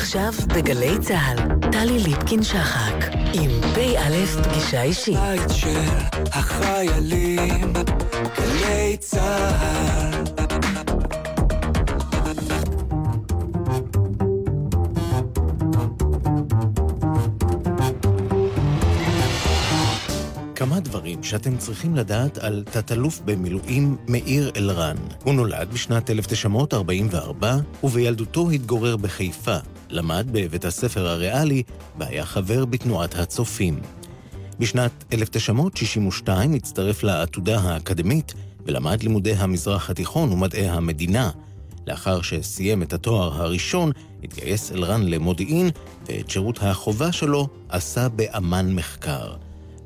עכשיו בגלי צה"ל, טלי ליפקין-שחק, עם פ"א פגישה אישית. בית של החיילים, גלי צה"ל. כמה דברים שאתם צריכים לדעת על תת-אלוף במילואים מאיר אלרן. הוא נולד בשנת 1944, ובילדותו התגורר בחיפה. למד בבית הספר הריאלי, והיה חבר בתנועת הצופים. בשנת 1962 הצטרף לעתודה האקדמית, ולמד לימודי המזרח התיכון ומדעי המדינה. לאחר שסיים את התואר הראשון, התגייס אלרן למודיעין, ואת שירות החובה שלו עשה באמ"ן מחקר.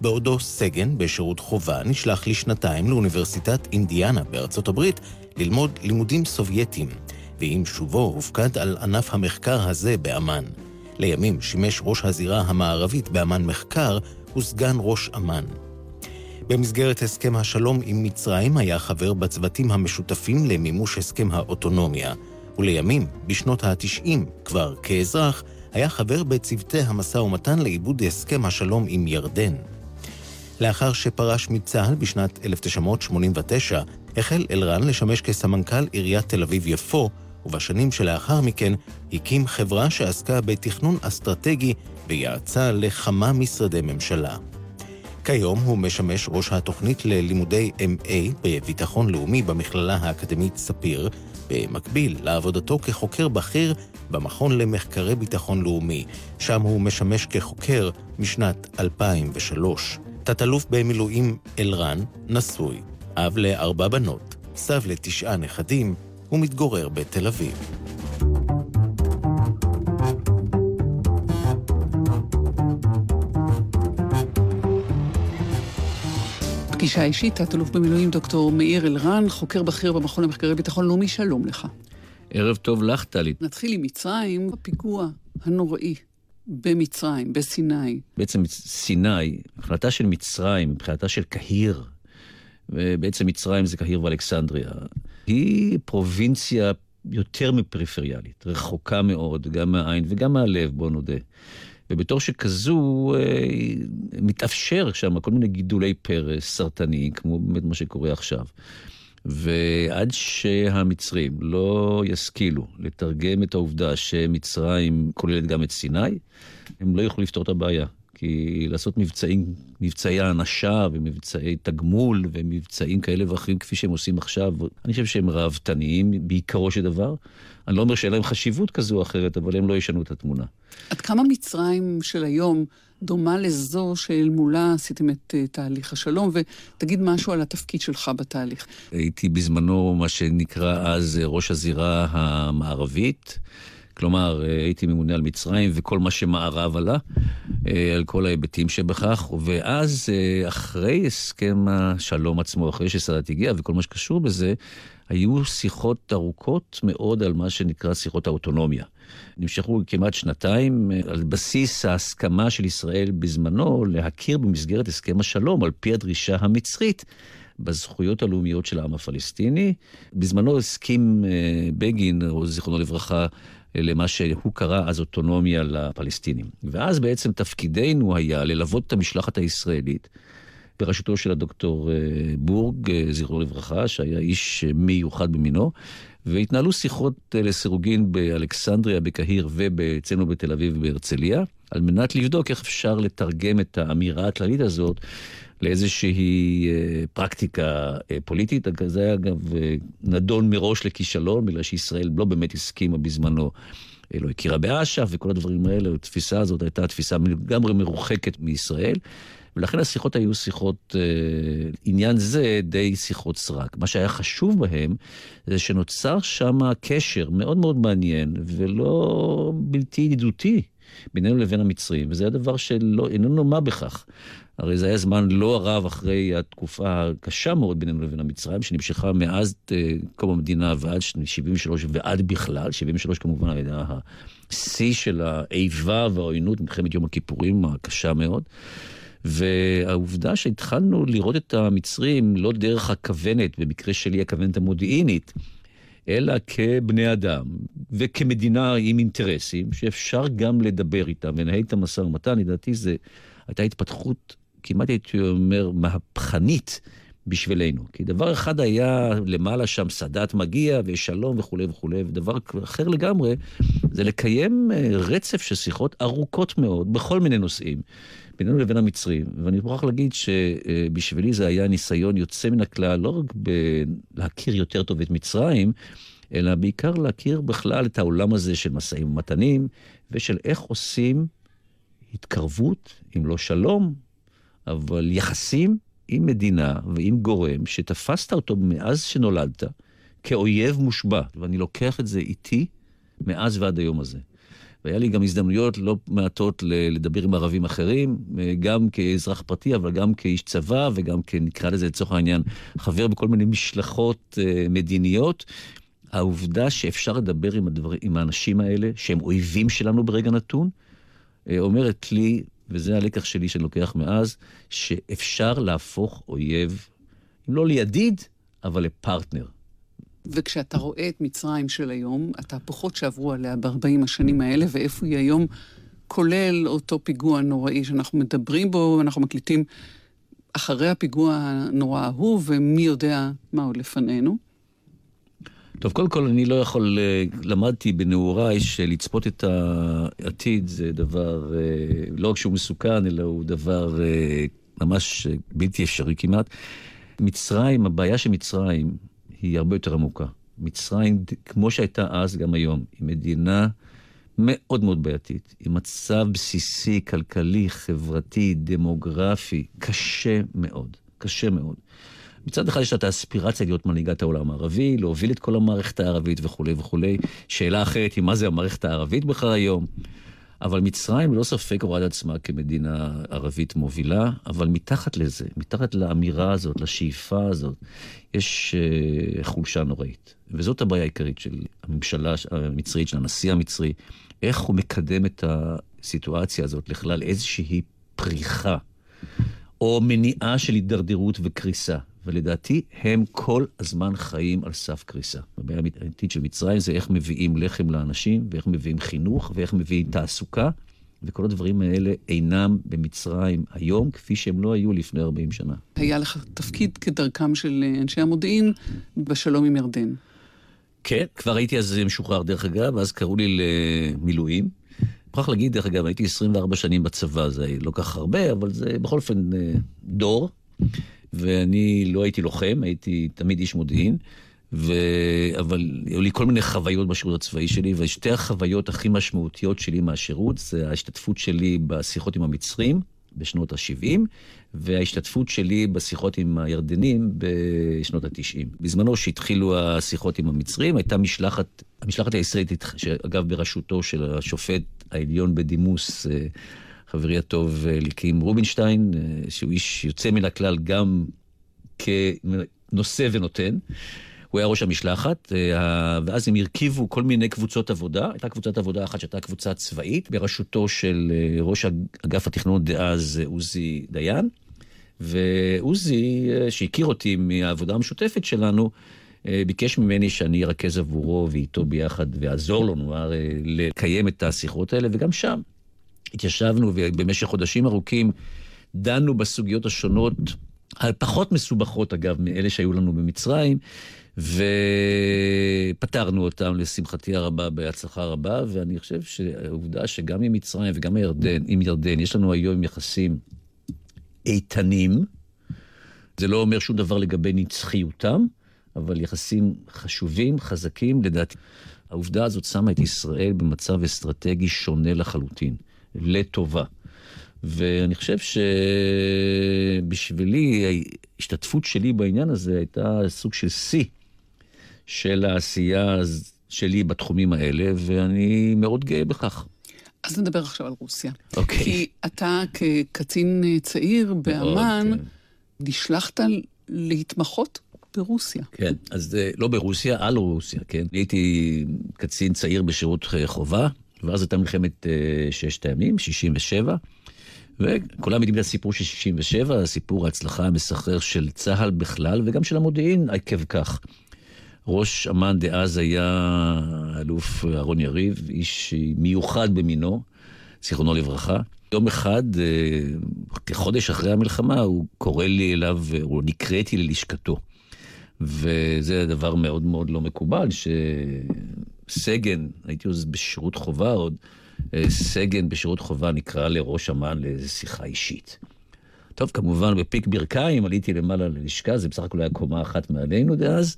בעודו סגן בשירות חובה נשלח לשנתיים לאוניברסיטת אינדיאנה בארצות הברית ללמוד לימודים סובייטיים, ועם שובו הופקד על ענף המחקר הזה באמ"ן. לימים שימש ראש הזירה המערבית באמ"ן מחקר וסגן ראש אמ"ן. במסגרת הסכם השלום עם מצרים היה חבר בצוותים המשותפים למימוש הסכם האוטונומיה, ולימים, בשנות ה-90, כבר כאזרח, היה חבר בצוותי המשא ומתן לעיבוד הסכם השלום עם ירדן. לאחר שפרש מצה"ל בשנת 1989, החל אלרן לשמש כסמנכ"ל עיריית תל אביב-יפו, ובשנים שלאחר מכן הקים חברה שעסקה בתכנון אסטרטגי ויעצה לכמה משרדי ממשלה. כיום הוא משמש ראש התוכנית ללימודי MA בביטחון לאומי במכללה האקדמית ספיר, במקביל לעבודתו כחוקר בכיר במכון למחקרי ביטחון לאומי, שם הוא משמש כחוקר משנת 2003. תת-אלוף במילואים אלרן, נשוי, אב לארבע בנות, סב לתשעה נכדים, ומתגורר בתל אביב. פגישה אישית, תת-אלוף במילואים דוקטור מאיר אלרן, חוקר בכיר במכון למחקרי ביטחון לאומי, שלום לך. ערב טוב לך, טלי. נתחיל עם מצרים, הפיגוע הנוראי במצרים, בסיני. בעצם סיני, החלטה של מצרים, מבחינתה של קהיר, ובעצם מצרים זה קהיר ואלכסנדריה, היא פרובינציה יותר מפריפריאלית, רחוקה מאוד, גם מהעין וגם מהלב, בוא נודה. ובתור שכזו, אה, מתאפשר שם כל מיני גידולי פרס סרטניים, כמו באמת מה שקורה עכשיו. ועד שהמצרים לא ישכילו לתרגם את העובדה שמצרים כוללת גם את סיני, הם לא יוכלו לפתור את הבעיה. כי לעשות מבצעים, מבצעי האנשה ומבצעי תגמול ומבצעים כאלה ואחרים כפי שהם עושים עכשיו, אני חושב שהם ראוותניים בעיקרו של דבר. אני לא אומר שאין להם חשיבות כזו או אחרת, אבל הם לא ישנו את התמונה. עד כמה מצרים של היום דומה לזו שאל מולה עשיתם את uh, תהליך השלום, ותגיד משהו על התפקיד שלך בתהליך. הייתי בזמנו מה שנקרא אז ראש הזירה המערבית. כלומר, אה, הייתי ממונה על מצרים וכל מה שמערב עלה, אה, על כל ההיבטים שבכך, ואז אחרי הסכם השלום עצמו, אחרי שסאדאת הגיע וכל מה שקשור בזה, היו שיחות ארוכות מאוד על מה שנקרא שיחות האוטונומיה. נמשכו כמעט שנתיים אה, על בסיס ההסכמה של ישראל בזמנו להכיר במסגרת הסכם השלום על פי הדרישה המצרית. בזכויות הלאומיות של העם הפלסטיני. בזמנו הסכים אה, בגין, זיכרונו לברכה, למה שהוא קרא אז אוטונומיה לפלסטינים. ואז בעצם תפקידנו היה ללוות את המשלחת הישראלית בראשותו של הדוקטור אה, בורג, אה, זכרו לברכה, שהיה איש מיוחד במינו, והתנהלו שיחות אה, לסירוגין באלכסנדריה, בקהיר ואצלנו בתל אביב ובהרצליה, על מנת לבדוק איך אפשר לתרגם את האמירה הכללית הזאת לאיזושהי פרקטיקה פוליטית. זה היה אגב נדון מראש לכישלון, בגלל שישראל לא באמת הסכימה בזמנו. לא הכירה באש"ף וכל הדברים האלה, התפיסה הזאת הייתה תפיסה לגמרי מרוחקת מישראל. ולכן השיחות היו שיחות, אה, עניין זה די שיחות סרק. מה שהיה חשוב בהם, זה שנוצר שם קשר מאוד מאוד מעניין ולא בלתי ידידותי בינינו לבין המצרים, וזה הדבר שאיננו מה בכך. הרי זה היה זמן לא רב אחרי התקופה הקשה מאוד בינינו לבין המצרים, שנמשכה מאז אה, קום המדינה ועד 73' ועד בכלל, 73' כמובן היה השיא של האיבה והעוינות מלחמת יום הכיפורים הקשה מאוד. והעובדה שהתחלנו לראות את המצרים לא דרך הכוונת, במקרה שלי הכוונת המודיעינית, אלא כבני אדם וכמדינה עם אינטרסים, שאפשר גם לדבר איתם ולנהל את המשא ומתן, לדעתי זו הייתה התפתחות, כמעט הייתי אומר, מהפכנית בשבילנו. כי דבר אחד היה למעלה שם סאדאת מגיע ושלום וכולי וכולי, ודבר אחר לגמרי זה לקיים אה, רצף של שיחות ארוכות מאוד בכל מיני נושאים. בינינו לבין המצרים, ואני מוכרח להגיד שבשבילי זה היה ניסיון יוצא מן הכלל, לא רק להכיר יותר טוב את מצרים, אלא בעיקר להכיר בכלל את העולם הזה של משאים ומתנים, ושל איך עושים התקרבות, אם לא שלום, אבל יחסים עם מדינה ועם גורם שתפסת אותו מאז שנולדת כאויב מושבע, ואני לוקח את זה איתי מאז ועד היום הזה. והיה לי גם הזדמנויות לא מעטות לדבר עם ערבים אחרים, גם כאזרח פרטי, אבל גם כאיש צבא, וגם כנקרא לזה לצורך העניין חבר בכל מיני משלחות אה, מדיניות. העובדה שאפשר לדבר עם, הדבר, עם האנשים האלה, שהם אויבים שלנו ברגע נתון, אה, אומרת לי, וזה הלקח שלי שאני לוקח מאז, שאפשר להפוך אויב, אם לא לידיד, אבל לפרטנר. וכשאתה רואה את מצרים של היום, התהפוכות שעברו עליה ב-40 השנים האלה, ואיפה היא היום, כולל אותו פיגוע נוראי שאנחנו מדברים בו, אנחנו מקליטים אחרי הפיגוע הנורא ההוא, ומי יודע מה עוד לפנינו. טוב, קודם כל אני לא יכול, אה, למדתי בנעוריי שלצפות את העתיד זה דבר, אה, לא רק שהוא מסוכן, אלא הוא דבר אה, ממש בלתי אפשרי כמעט. מצרים, הבעיה של מצרים היא הרבה יותר עמוקה. מצרים, כמו שהייתה אז, גם היום, היא מדינה מאוד מאוד בעייתית, עם מצב בסיסי, כלכלי, חברתי, דמוגרפי, קשה מאוד, קשה מאוד. מצד אחד יש לה את האספירציה להיות מנהיגת העולם הערבי, להוביל את כל המערכת הערבית וכולי וכולי. שאלה אחרת היא מה זה המערכת הערבית בכלל היום. אבל מצרים ללא ספק רואה את עצמה כמדינה ערבית מובילה, אבל מתחת לזה, מתחת לאמירה הזאת, לשאיפה הזאת, יש uh, חולשה נוראית. וזאת הבעיה העיקרית של הממשלה המצרית, של הנשיא המצרי, איך הוא מקדם את הסיטואציה הזאת לכלל איזושהי פריחה, או מניעה של הידרדרות וקריסה. ולדעתי הם כל הזמן חיים על סף קריסה. הבעיה האמיתית של מצרים זה איך מביאים לחם לאנשים, ואיך מביאים חינוך, ואיך מביאים תעסוקה, וכל הדברים האלה אינם במצרים היום, כפי שהם לא היו לפני 40 שנה. היה לך תפקיד כדרכם של אנשי המודיעין בשלום עם ירדן. כן, כבר הייתי אז משוחרר דרך אגב, אז קראו לי למילואים. מוכרח להגיד, דרך אגב, הייתי 24 שנים בצבא, זה לא כך הרבה, אבל זה בכל אופן אה, דור. ואני לא הייתי לוחם, הייתי תמיד איש מודיעין, ו... אבל היו לי כל מיני חוויות בשירות הצבאי שלי, ושתי החוויות הכי משמעותיות שלי מהשירות זה ההשתתפות שלי בשיחות עם המצרים בשנות ה-70, וההשתתפות שלי בשיחות עם הירדנים בשנות ה-90. בזמנו שהתחילו השיחות עם המצרים, הייתה משלחת, המשלחת הישראלית, שאגב בראשותו של השופט העליון בדימוס, אה, חברי הטוב אליקים רובינשטיין, אה, שהוא איש יוצא מן הכלל גם כנושא ונותן. הוא היה ראש המשלחת, אה, ואז הם הרכיבו כל מיני קבוצות עבודה. הייתה קבוצת עבודה אחת שהייתה קבוצה צבאית, בראשותו של אה, ראש אגף התכנון דאז עוזי דיין. ועוזי, שהכיר אותי מהעבודה המשותפת שלנו, ביקש ממני שאני ארכז עבורו ואיתו ביחד ואעזור נאמר, לקיים את השיחות האלה, וגם שם התיישבנו ובמשך חודשים ארוכים דנו בסוגיות השונות, הפחות מסובכות אגב, מאלה שהיו לנו במצרים, ופתרנו אותם לשמחתי הרבה בהצלחה רבה, ואני חושב שהעובדה שגם עם מצרים וגם ירדן, עם ירדן, יש לנו היום יחסים איתנים, זה לא אומר שום דבר לגבי נצחיותם, אבל יחסים חשובים, חזקים, לדעתי. העובדה הזאת שמה את ישראל במצב אסטרטגי שונה לחלוטין. לטובה. ואני חושב שבשבילי, ההשתתפות שלי בעניין הזה הייתה סוג של שיא של העשייה שלי בתחומים האלה, ואני מאוד גאה בכך. אז נדבר עכשיו על רוסיה. אוקיי. Okay. כי אתה כקצין צעיר באמ"ן, כן. נשלחת להתמחות ברוסיה. כן, אז אה, לא ברוסיה, על רוסיה, כן. הייתי קצין צעיר בשירות חובה, ואז הייתה מלחמת uh, ששת הימים, 67, וכולם יודעים את הסיפור של 67, סיפור ההצלחה המסחרר של צה"ל בכלל, וגם של המודיעין עקב כך. ראש אמ"ן דאז היה האלוף אהרון יריב, איש מיוחד במינו, זיכרונו לברכה. יום אחד, אה, כחודש אחרי המלחמה, הוא קורא לי אליו, הוא נקראתי ללשכתו. וזה דבר מאוד מאוד לא מקובל, שסגן, הייתי עוד בשירות חובה עוד, אה, סגן בשירות חובה נקרא לראש אמ"ן לאיזו שיחה אישית. טוב, כמובן, בפיק ברכיים עליתי למעלה ללשכה, זה בסך הכל היה קומה אחת מעלינו דאז,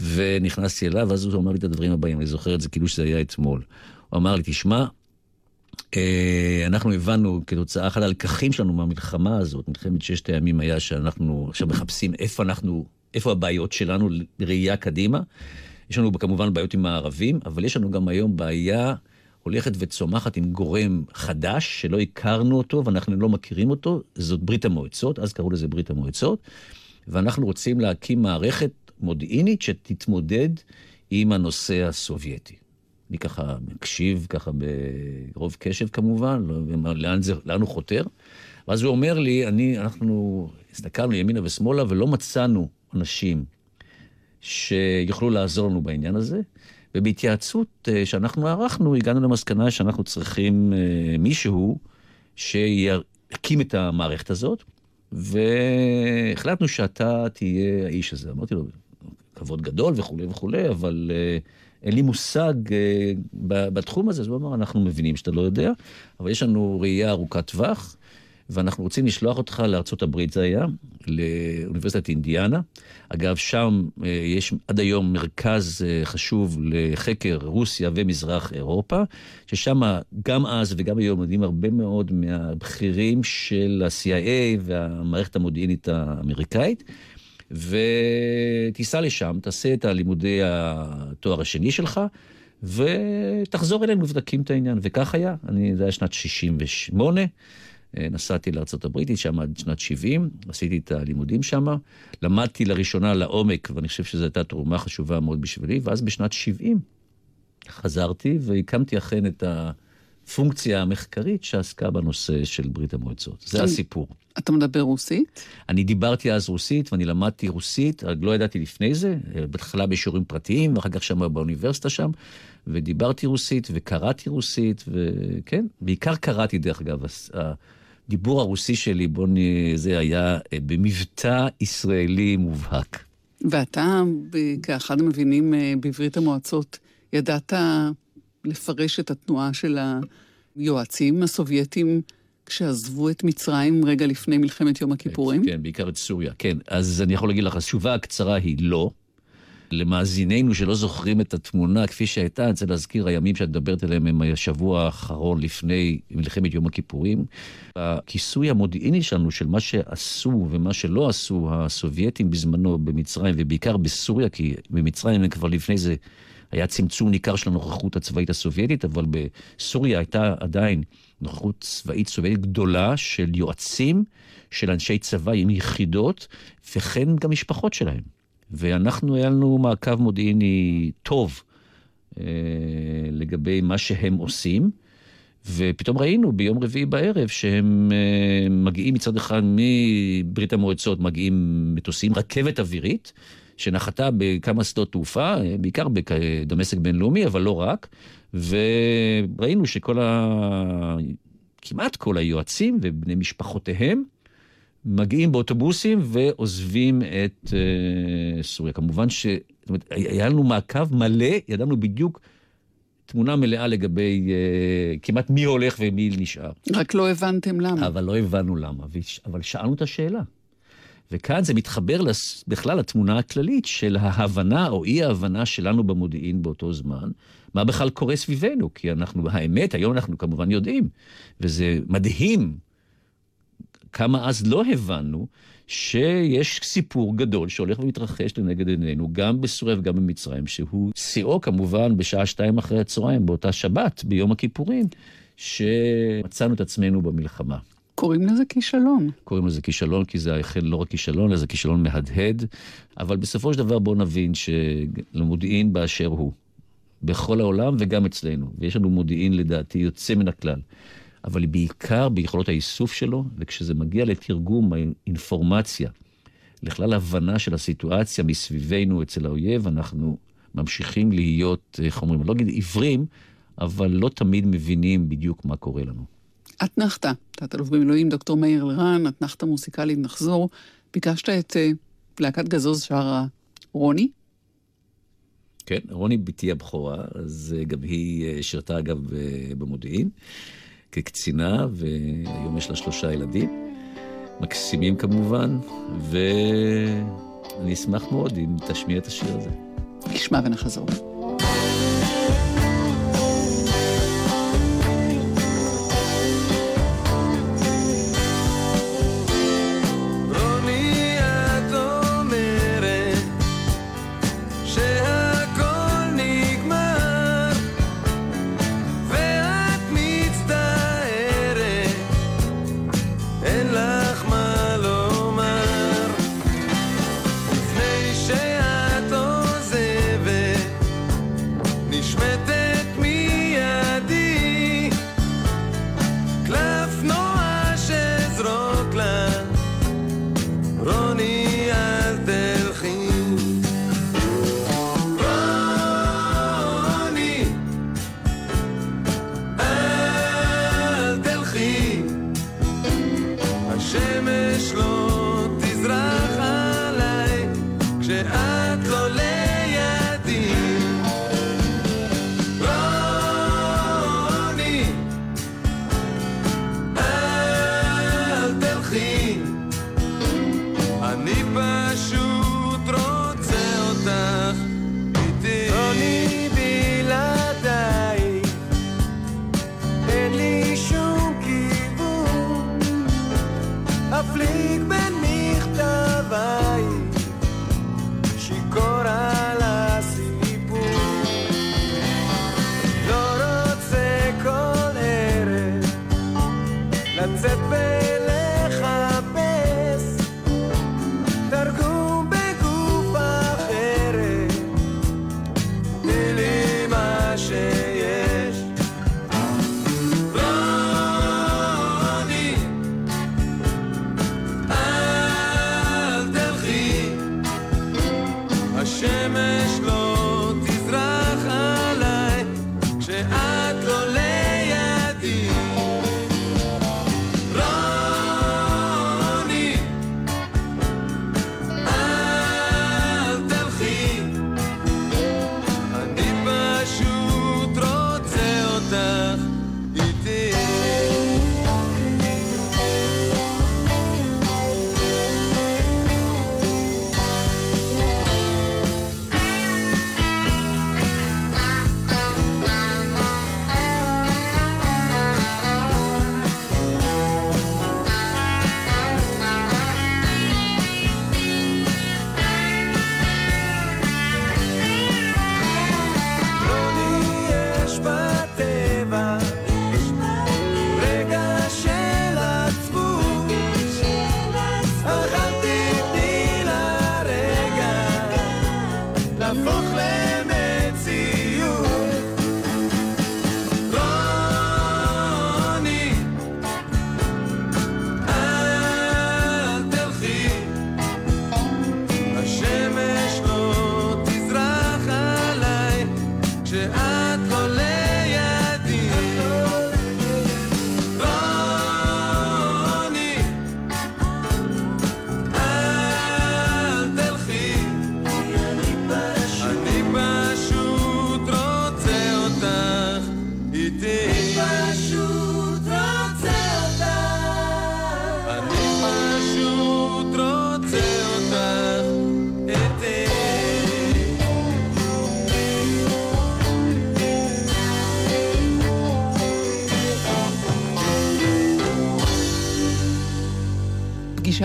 ונכנסתי אליו, ואז הוא אמר לי את הדברים הבאים, אני זוכר את זה כאילו שזה היה אתמול. הוא אמר לי, תשמע, אה, אנחנו הבנו כתוצאה, אחד הלקחים שלנו מהמלחמה הזאת, מלחמת ששת הימים היה שאנחנו עכשיו מחפשים איפה אנחנו, איפה הבעיות שלנו לראייה קדימה. יש לנו כמובן בעיות עם הערבים, אבל יש לנו גם היום בעיה הולכת וצומחת עם גורם חדש, שלא הכרנו אותו ואנחנו לא מכירים אותו, זאת ברית המועצות, אז קראו לזה ברית המועצות, ואנחנו רוצים להקים מערכת מודיעינית שתתמודד עם הנושא הסובייטי. אני ככה מקשיב, ככה ברוב קשב כמובן, לא, לאן, זה, לאן הוא חותר. ואז הוא אומר לי, אני, אנחנו הסתכלנו ימינה ושמאלה ולא מצאנו אנשים שיוכלו לעזור לנו בעניין הזה. ובהתייעצות אה, שאנחנו ערכנו, הגענו למסקנה שאנחנו צריכים אה, מישהו שיקים את המערכת הזאת, והחלטנו שאתה תהיה האיש הזה. אמרתי לו, כבוד גדול וכולי וכולי, אבל אה, אין לי מושג בתחום הזה. אז הוא אמר, אנחנו מבינים שאתה לא יודע, אבל יש לנו ראייה ארוכת טווח. ואנחנו רוצים לשלוח אותך לארצות הברית, זה היה, לאוניברסיטת אינדיאנה. אגב, שם אה, יש עד היום מרכז אה, חשוב לחקר רוסיה ומזרח אירופה, ששם גם אז וגם היום יודעים הרבה מאוד מהבכירים של ה-CIA והמערכת המודיעינית האמריקאית. ותיסע לשם, תעשה את הלימודי התואר השני שלך, ותחזור אלינו ותקים את העניין. וכך היה, אני, זה היה שנת 68. אה, נסעתי לארה"ב, שם עד שנת 70, עשיתי את הלימודים שם, למדתי לראשונה לעומק, ואני חושב שזו הייתה תרומה חשובה מאוד בשבילי, ואז בשנת 70 חזרתי והקמתי אכן את הפונקציה המחקרית שעסקה בנושא של ברית המועצות. זה הסיפור. אתה מדבר רוסית? אני דיברתי אז רוסית, ואני למדתי רוסית, לא ידעתי לפני זה, בהתחלה בשיעורים פרטיים, ואחר כך שם באוניברסיטה שם, ודיברתי רוסית, וקראתי רוסית, וכן, בעיקר קראתי דרך אגב. הדיבור הרוסי שלי, בוא נ... זה היה אה, במבטא ישראלי מובהק. ואתה, כאחד המבינים אה, בברית המועצות, ידעת לפרש את התנועה של היועצים הסובייטים כשעזבו את מצרים רגע לפני מלחמת יום הכיפורים? כן, בעיקר את סוריה, כן. אז אני יכול להגיד לך, התשובה הקצרה היא לא. למאזיננו שלא זוכרים את התמונה כפי שהייתה, אני רוצה להזכיר, הימים שאת מדברת עליהם הם השבוע האחרון לפני מלחמת יום הכיפורים. הכיסוי המודיעיני שלנו של מה שעשו ומה שלא עשו הסובייטים בזמנו במצרים, ובעיקר בסוריה, כי במצרים הם כבר לפני זה היה צמצום ניכר של הנוכחות הצבאית הסובייטית, אבל בסוריה הייתה עדיין נוכחות צבאית סובייטית גדולה של יועצים, של אנשי צבא עם יחידות, וכן גם משפחות שלהם. ואנחנו, היה לנו מעקב מודיעיני טוב אה, לגבי מה שהם עושים, ופתאום ראינו ביום רביעי בערב שהם אה, מגיעים מצד אחד מברית המועצות, מגיעים מטוסים, רכבת אווירית, שנחתה בכמה שדות תעופה, אה, בעיקר בדמשק בינלאומי, אבל לא רק, וראינו שכל ה... כמעט כל היועצים ובני משפחותיהם מגיעים באוטובוסים ועוזבים את uh, סוריה. כמובן ש... זאת אומרת, היה לנו מעקב מלא, ידענו בדיוק תמונה מלאה לגבי uh, כמעט מי הולך ומי נשאר. רק לא הבנתם למה. אבל לא הבנו למה, אבל שאלנו את השאלה. וכאן זה מתחבר לס... בכלל לתמונה הכללית של ההבנה או אי ההבנה שלנו במודיעין באותו זמן, מה בכלל קורה סביבנו, כי אנחנו, האמת, היום אנחנו כמובן יודעים, וזה מדהים כמה אז לא הבנו שיש סיפור גדול שהולך ומתרחש לנגד עינינו, גם בסוריה וגם במצרים, שהוא שיאו כמובן בשעה שתיים אחרי הצהריים, באותה שבת, ביום הכיפורים, שמצאנו את עצמנו במלחמה. קוראים לזה כישלון. קוראים לזה כישלון, כי זה אכן לא רק כישלון, אלא זה כישלון מהדהד. אבל בסופו של דבר בואו נבין שלמודיעין באשר הוא, בכל העולם וגם אצלנו, ויש לנו מודיעין לדעתי יוצא מן הכלל. אבל בעיקר ביכולות האיסוף שלו, וכשזה מגיע לתרגום האינפורמציה לכלל הבנה של הסיטואציה מסביבנו אצל האויב, אנחנו ממשיכים להיות, איך אומרים, לא אגיד עיוורים, אבל לא תמיד מבינים בדיוק מה קורה לנו. אתנחתא, תת-אלוף במילואים דוקטור מאיר אלרן, אתנחתא מוסיקלית, נחזור. ביקשת את uh, להקת גזוז שרה רוני? כן, רוני בתי הבכורה, אז uh, גם היא שירתה אגב במודיעין כקצינה, והיום יש לה שלושה ילדים, מקסימים כמובן, ואני אשמח מאוד אם תשמיע את השיר הזה. נשמע ונחזור.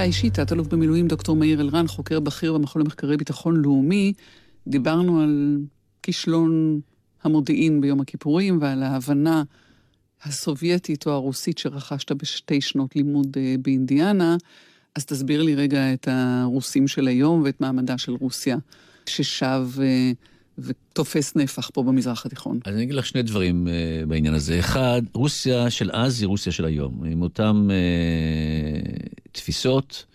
אישית, תת-אלוף במילואים דוקטור מאיר אלרן, חוקר בכיר במכון למחקרי ביטחון לאומי. דיברנו על כישלון המודיעין ביום הכיפורים ועל ההבנה הסובייטית או הרוסית שרכשת בשתי שנות לימוד אה, באינדיאנה. אז תסביר לי רגע את הרוסים של היום ואת מעמדה של רוסיה, ששב אה, ותופס נפח פה במזרח התיכון? אז אני אגיד לך שני דברים uh, בעניין הזה. אחד, רוסיה של אז היא רוסיה של היום, עם אותן uh, תפיסות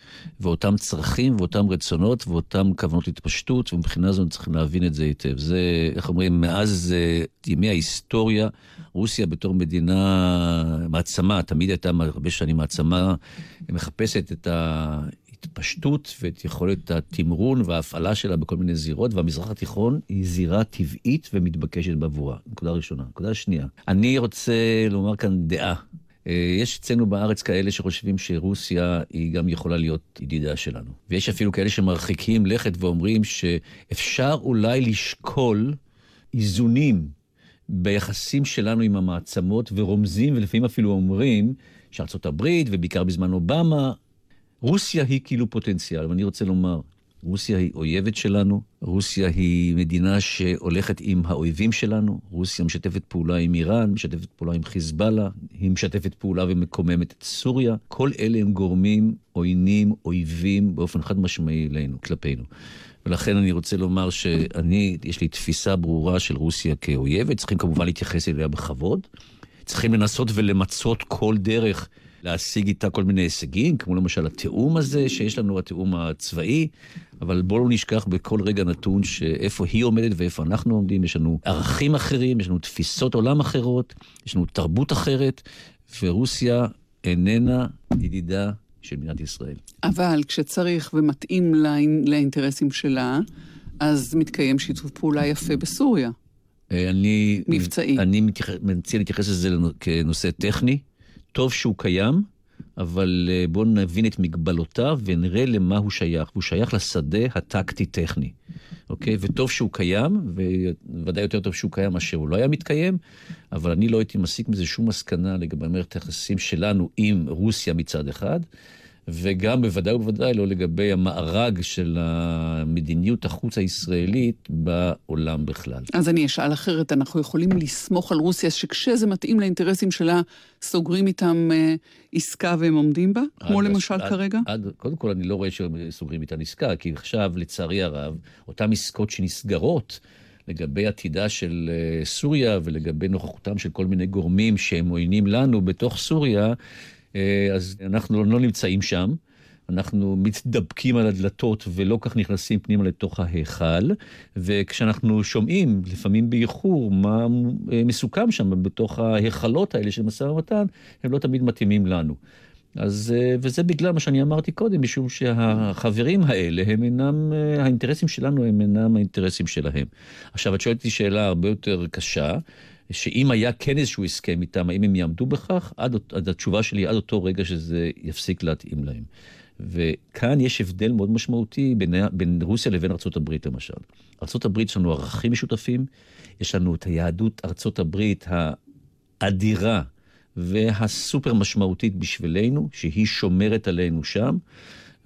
ואותם צרכים ואותם רצונות ואותם כוונות התפשטות, ומבחינה זו צריכים להבין את זה היטב. זה, איך אומרים, מאז uh, ימי ההיסטוריה, רוסיה בתור מדינה, מעצמה, תמיד הייתה הרבה שנים מעצמה, מחפשת את ה... ההתפשטות ואת יכולת התמרון וההפעלה שלה בכל מיני זירות, והמזרח התיכון היא זירה טבעית ומתבקשת בעבורה. נקודה ראשונה. נקודה שנייה, אני רוצה לומר כאן דעה. אה, יש אצלנו בארץ כאלה שחושבים שרוסיה היא גם יכולה להיות ידידה שלנו. ויש אפילו כאלה שמרחיקים לכת ואומרים שאפשר אולי לשקול איזונים ביחסים שלנו עם המעצמות, ורומזים ולפעמים אפילו אומרים שארצות הברית, ובעיקר בזמן אובמה, רוסיה היא כאילו פוטנציאל, ואני רוצה לומר, רוסיה היא אויבת שלנו, רוסיה היא מדינה שהולכת עם האויבים שלנו, רוסיה משתפת פעולה עם איראן, משתפת פעולה עם חיזבאללה, היא משתפת פעולה ומקוממת את סוריה. כל אלה הם גורמים עוינים, אויבים, באופן חד משמעי אלינו, כלפינו. ולכן אני רוצה לומר שאני, יש לי תפיסה ברורה של רוסיה כאויבת, צריכים כמובן להתייחס אליה בכבוד. צריכים לנסות ולמצות כל דרך להשיג איתה כל מיני הישגים, כמו למשל התיאום הזה שיש לנו, התיאום הצבאי, אבל בואו לא נשכח בכל רגע נתון שאיפה היא עומדת ואיפה אנחנו עומדים. יש לנו ערכים אחרים, יש לנו תפיסות עולם אחרות, יש לנו תרבות אחרת, ורוסיה איננה ידידה של מדינת ישראל. אבל כשצריך ומתאים לאינטרסים שלה, אז מתקיים שיתוף פעולה יפה בסוריה. אה, אני... מבצעי. אני מציע להתייחס לזה כנושא טכני. טוב שהוא קיים, אבל אה, בואו נבין את מגבלותיו ונראה למה הוא שייך. הוא שייך לשדה הטקטי-טכני, אוקיי? וטוב שהוא קיים, וודאי יותר טוב שהוא קיים מאשר הוא לא היה מתקיים, אבל אני לא הייתי מסיק מזה שום מסקנה לגבי מערכת היחסים שלנו עם רוסיה מצד אחד. וגם בוודאי ובוודאי לא לגבי המארג של המדיניות החוץ הישראלית בעולם בכלל. אז אני אשאל אחרת, אנחנו יכולים לסמוך על רוסיה שכשזה מתאים לאינטרסים שלה, סוגרים איתם אה, עסקה והם עומדים בה? כמו למשל עד, כרגע? עד, קודם כל, אני לא רואה שסוגרים איתן עסקה, כי עכשיו, לצערי הרב, אותן עסקות שנסגרות, לגבי עתידה של אה, סוריה ולגבי נוכחותם של כל מיני גורמים שהם עוינים לנו בתוך סוריה, אז אנחנו לא נמצאים שם. אנחנו מתדבקים על הדלתות ולא כך נכנסים פנימה לתוך ההיכל, וכשאנחנו שומעים, לפעמים באיחור, מה אה, מסוכם שם בתוך ההיכלות האלה של משא ומתן, הם לא תמיד מתאימים לנו. אז, אה, וזה בגלל מה שאני אמרתי קודם, משום שהחברים האלה הם אינם, האינטרסים שלנו הם אינם האינטרסים שלהם. עכשיו, את שואלת אותי שאלה הרבה יותר קשה. שאם היה כן איזשהו הסכם איתם, האם הם יעמדו בכך? עד, עד התשובה שלי, עד אותו רגע שזה יפסיק להתאים להם. וכאן יש הבדל מאוד משמעותי בין, בין רוסיה לבין ארה"ב למשל. ארה"ב יש לנו ערכים משותפים, יש לנו את היהדות ארה"ב האדירה והסופר משמעותית בשבילנו, שהיא שומרת עלינו שם.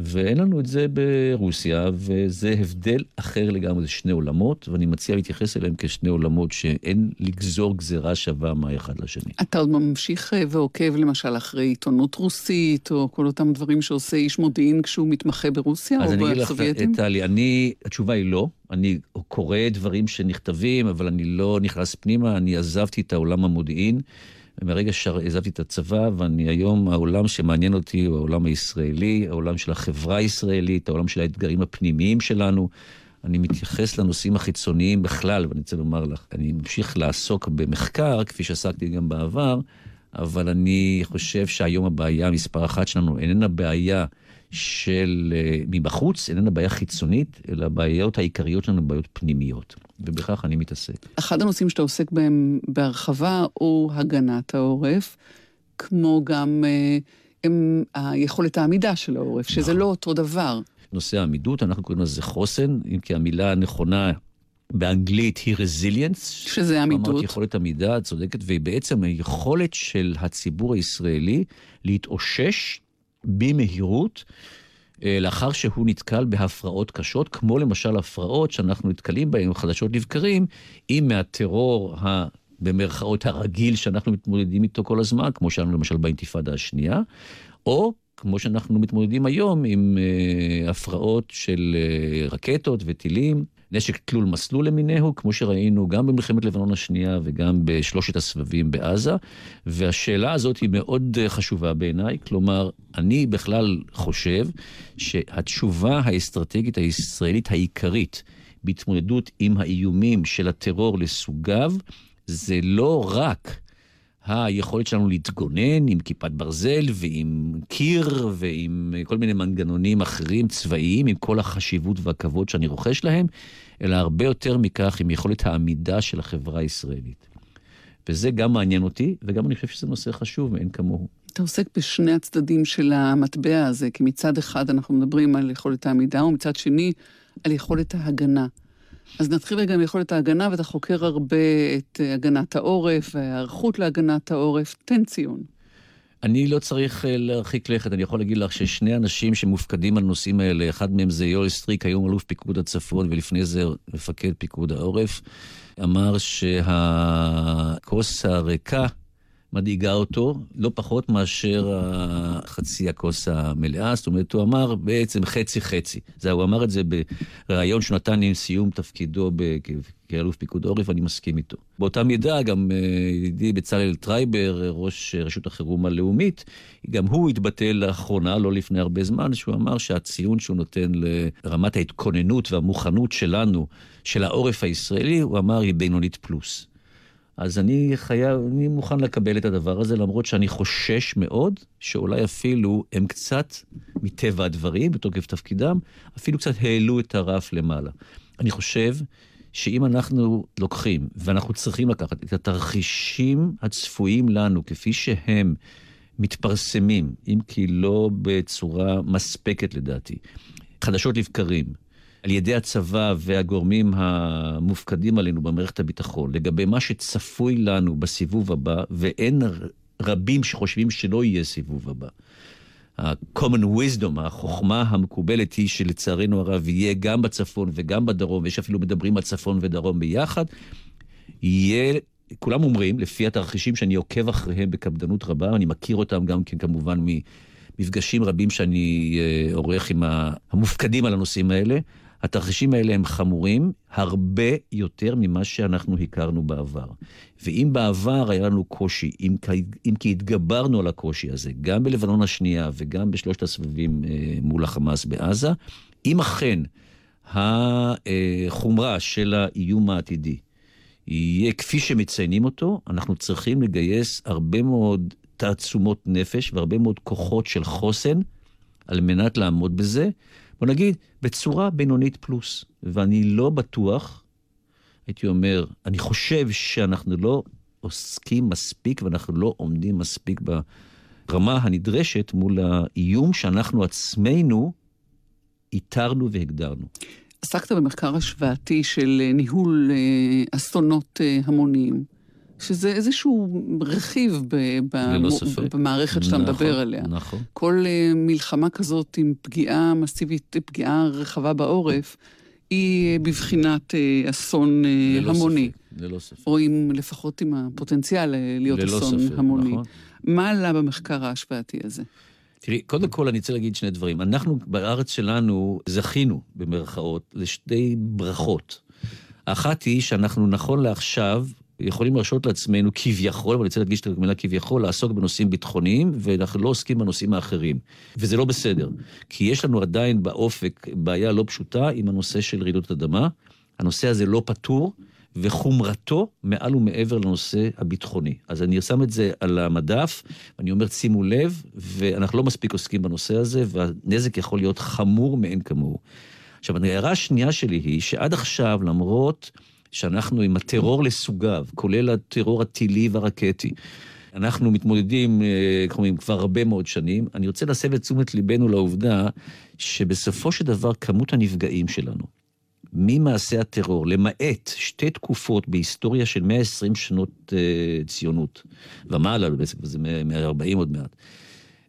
ואין לנו את זה ברוסיה, וזה הבדל אחר לגמרי, זה שני עולמות, ואני מציע להתייחס אליהם כשני עולמות שאין לגזור גזירה שווה מהאחד לשני. אתה עוד ממשיך אה, ועוקב למשל אחרי עיתונות רוסית, או כל אותם דברים שעושה איש מודיעין כשהוא מתמחה ברוסיה, או בסובייטים? אז אני אגיד לך, טלי, אני, התשובה היא לא. אני קורא דברים שנכתבים, אבל אני לא נכנס פנימה, אני עזבתי את העולם המודיעין. מרגע שעזבתי את הצבא, ואני היום, העולם שמעניין אותי הוא העולם הישראלי, העולם של החברה הישראלית, העולם של האתגרים הפנימיים שלנו. אני מתייחס לנושאים החיצוניים בכלל, ואני רוצה לומר לך, אני ממשיך לעסוק במחקר, כפי שעסקתי גם בעבר, אבל אני חושב שהיום הבעיה מספר אחת שלנו איננה בעיה של אה, מבחוץ, איננה בעיה חיצונית, אלא הבעיות העיקריות שלנו הן בעיות פנימיות. ובכך אני מתעסק. אחד הנושאים שאתה עוסק בהם בהרחבה הוא הגנת העורף, כמו גם אה, הם, היכולת העמידה של העורף, שזה נכון. לא אותו דבר. נושא העמידות, אנחנו קוראים לזה חוסן, אם כי המילה הנכונה באנגלית היא resilience. שזה עמידות. אמרת יכולת עמידה, את צודקת, והיא בעצם היכולת של הציבור הישראלי להתאושש במהירות. אה, לאחר שהוא נתקל בהפרעות קשות, כמו למשל הפרעות שאנחנו נתקלים בהן חדשות לבקרים, אם מהטרור ה... במרכאות הרגיל שאנחנו מתמודדים איתו כל הזמן, כמו שלנו למשל באינתיפאדה השנייה, או כמו שאנחנו מתמודדים היום עם uh, הפרעות של uh, רקטות וטילים נשק תלול מסלול למיניהו, כמו שראינו גם במלחמת לבנון השנייה וגם בשלושת הסבבים בעזה. והשאלה הזאת היא מאוד חשובה בעיניי, כלומר, אני בכלל חושב שהתשובה האסטרטגית הישראלית העיקרית בהתמודדות עם האיומים של הטרור לסוגיו, זה לא רק היכולת שלנו להתגונן עם כיפת ברזל ועם קיר ועם כל מיני מנגנונים אחרים צבאיים, עם כל החשיבות והכבוד שאני רוכש להם, אלא הרבה יותר מכך עם יכולת העמידה של החברה הישראלית. וזה גם מעניין אותי, וגם אני חושב שזה נושא חשוב מאין כמוהו. אתה עוסק בשני הצדדים של המטבע הזה, כי מצד אחד אנחנו מדברים על יכולת העמידה, ומצד שני על יכולת ההגנה. אז נתחיל רגע עם יכולת ההגנה, ואתה חוקר הרבה את הגנת העורף וההיערכות להגנת העורף. תן ציון. אני לא צריך אה, להרחיק לכת, אני יכול להגיד לך ששני אנשים שמופקדים על נושאים האלה, אחד מהם זה יואל סטריק, היום אלוף פיקוד הצפון, ולפני זה מפקד פיקוד העורף, אמר שהכוס הריקה מדאיגה אותו, לא פחות מאשר חצי הכוס המלאה. זאת אומרת, הוא אמר בעצם חצי-חצי. זה, הוא אמר את זה בריאיון שהוא נתן עם סיום תפקידו כאלוף פיקוד עורף, ואני מסכים איתו. באותה מידה, גם אה, ידידי בצלאל טרייבר, ראש רשות החירום הלאומית, גם הוא התבטא לאחרונה, לא לפני הרבה זמן, שהוא אמר שהציון שהוא נותן לרמת ההתכוננות והמוכנות שלנו, של העורף הישראלי, הוא אמר היא בינונית פלוס. אז אני חייב, אני מוכן לקבל את הדבר הזה, למרות שאני חושש מאוד שאולי אפילו הם קצת, מטבע הדברים, בתוקף תפקידם, אפילו קצת העלו את הרף למעלה. אני חושב שאם אנחנו לוקחים, ואנחנו צריכים לקחת את התרחישים הצפויים לנו, כפי שהם מתפרסמים, אם כי לא בצורה מספקת לדעתי, חדשות לבקרים, על ידי הצבא והגורמים המופקדים עלינו במערכת הביטחון לגבי מה שצפוי לנו בסיבוב הבא, ואין רבים שחושבים שלא יהיה סיבוב הבא. ה-common wisdom, החוכמה המקובלת היא שלצערנו הרב יהיה גם בצפון וגם בדרום, ויש אפילו מדברים על צפון ודרום ביחד, יהיה, כולם אומרים, לפי התרחישים שאני עוקב אחריהם בקפדנות רבה, אני מכיר אותם גם כן כמובן ממפגשים רבים שאני אה, עורך עם המופקדים על הנושאים האלה, התרחישים האלה הם חמורים הרבה יותר ממה שאנחנו הכרנו בעבר. ואם בעבר היה לנו קושי, אם, אם כי התגברנו על הקושי הזה, גם בלבנון השנייה וגם בשלושת הסבבים אה, מול החמאס בעזה, אם אכן החומרה של האיום העתידי יהיה כפי שמציינים אותו, אנחנו צריכים לגייס הרבה מאוד תעצומות נפש והרבה מאוד כוחות של חוסן על מנת לעמוד בזה. בוא נגיד, בצורה בינונית פלוס. ואני לא בטוח, הייתי אומר, אני חושב שאנחנו לא עוסקים מספיק ואנחנו לא עומדים מספיק ברמה הנדרשת מול האיום שאנחנו עצמנו איתרנו והגדרנו. עסקת במחקר השוואתי של ניהול אה, אסונות אה, המוניים. שזה איזשהו רכיב ב, ב, במערכת שאתה נכון, מדבר עליה. נכון. כל uh, מלחמה כזאת עם פגיעה מסיבית, פגיעה רחבה בעורף, היא בבחינת uh, אסון ללא המוני. ספק, ללא ספק. או עם, לפחות עם הפוטנציאל להיות אסון ספק, המוני. נכון. מה עלה במחקר ההשוואתי הזה? תראי, קודם כל אני רוצה להגיד שני דברים. אנחנו בארץ שלנו זכינו, במרכאות, לשתי ברכות. האחת היא שאנחנו נכון לעכשיו יכולים להרשות לעצמנו כביכול, ואני רוצה להדגיש את המילה כביכול, לעסוק בנושאים ביטחוניים, ואנחנו לא עוסקים בנושאים האחרים. וזה לא בסדר, כי יש לנו עדיין באופק בעיה לא פשוטה עם הנושא של רעידות אדמה. הנושא הזה לא פתור, וחומרתו מעל ומעבר לנושא הביטחוני. אז אני שם את זה על המדף, ואני אומר, שימו לב, ואנחנו לא מספיק עוסקים בנושא הזה, והנזק יכול להיות חמור מאין כמוהו. עכשיו, ההערה השנייה שלי היא שעד עכשיו, למרות... שאנחנו עם הטרור לסוגיו, כולל הטרור הטילי והרקטי. אנחנו מתמודדים, אה, איך אומרים, כבר הרבה מאוד שנים. אני רוצה להסב את תשומת ליבנו לעובדה שבסופו של דבר כמות הנפגעים שלנו, ממעשה הטרור, למעט שתי תקופות בהיסטוריה של 120 שנות uh, ציונות, ומעלה בעצם, זה 140 עוד מעט,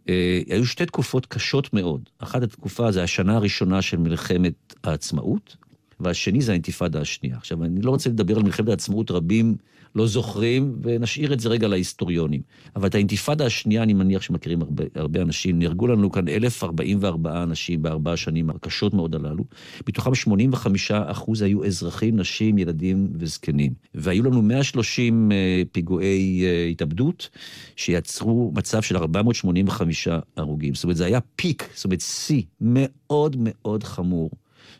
uh, היו שתי תקופות קשות מאוד. אחת התקופה זה השנה הראשונה של מלחמת העצמאות, והשני זה האינתיפאדה השנייה. עכשיו, אני לא רוצה לדבר על מלחמת העצמאות, רבים לא זוכרים, ונשאיר את זה רגע להיסטוריונים. אבל את האינתיפאדה השנייה, אני מניח שמכירים הרבה, הרבה אנשים. נהרגו לנו כאן 1,044 אנשים בארבע השנים הקשות מאוד הללו. מתוכם 85 אחוז היו אזרחים, נשים, ילדים וזקנים. והיו לנו 130 אה, פיגועי אה, התאבדות, שיצרו מצב של 485 הרוגים. זאת אומרת, זה היה פיק, זאת אומרת, שיא מאוד מאוד חמור.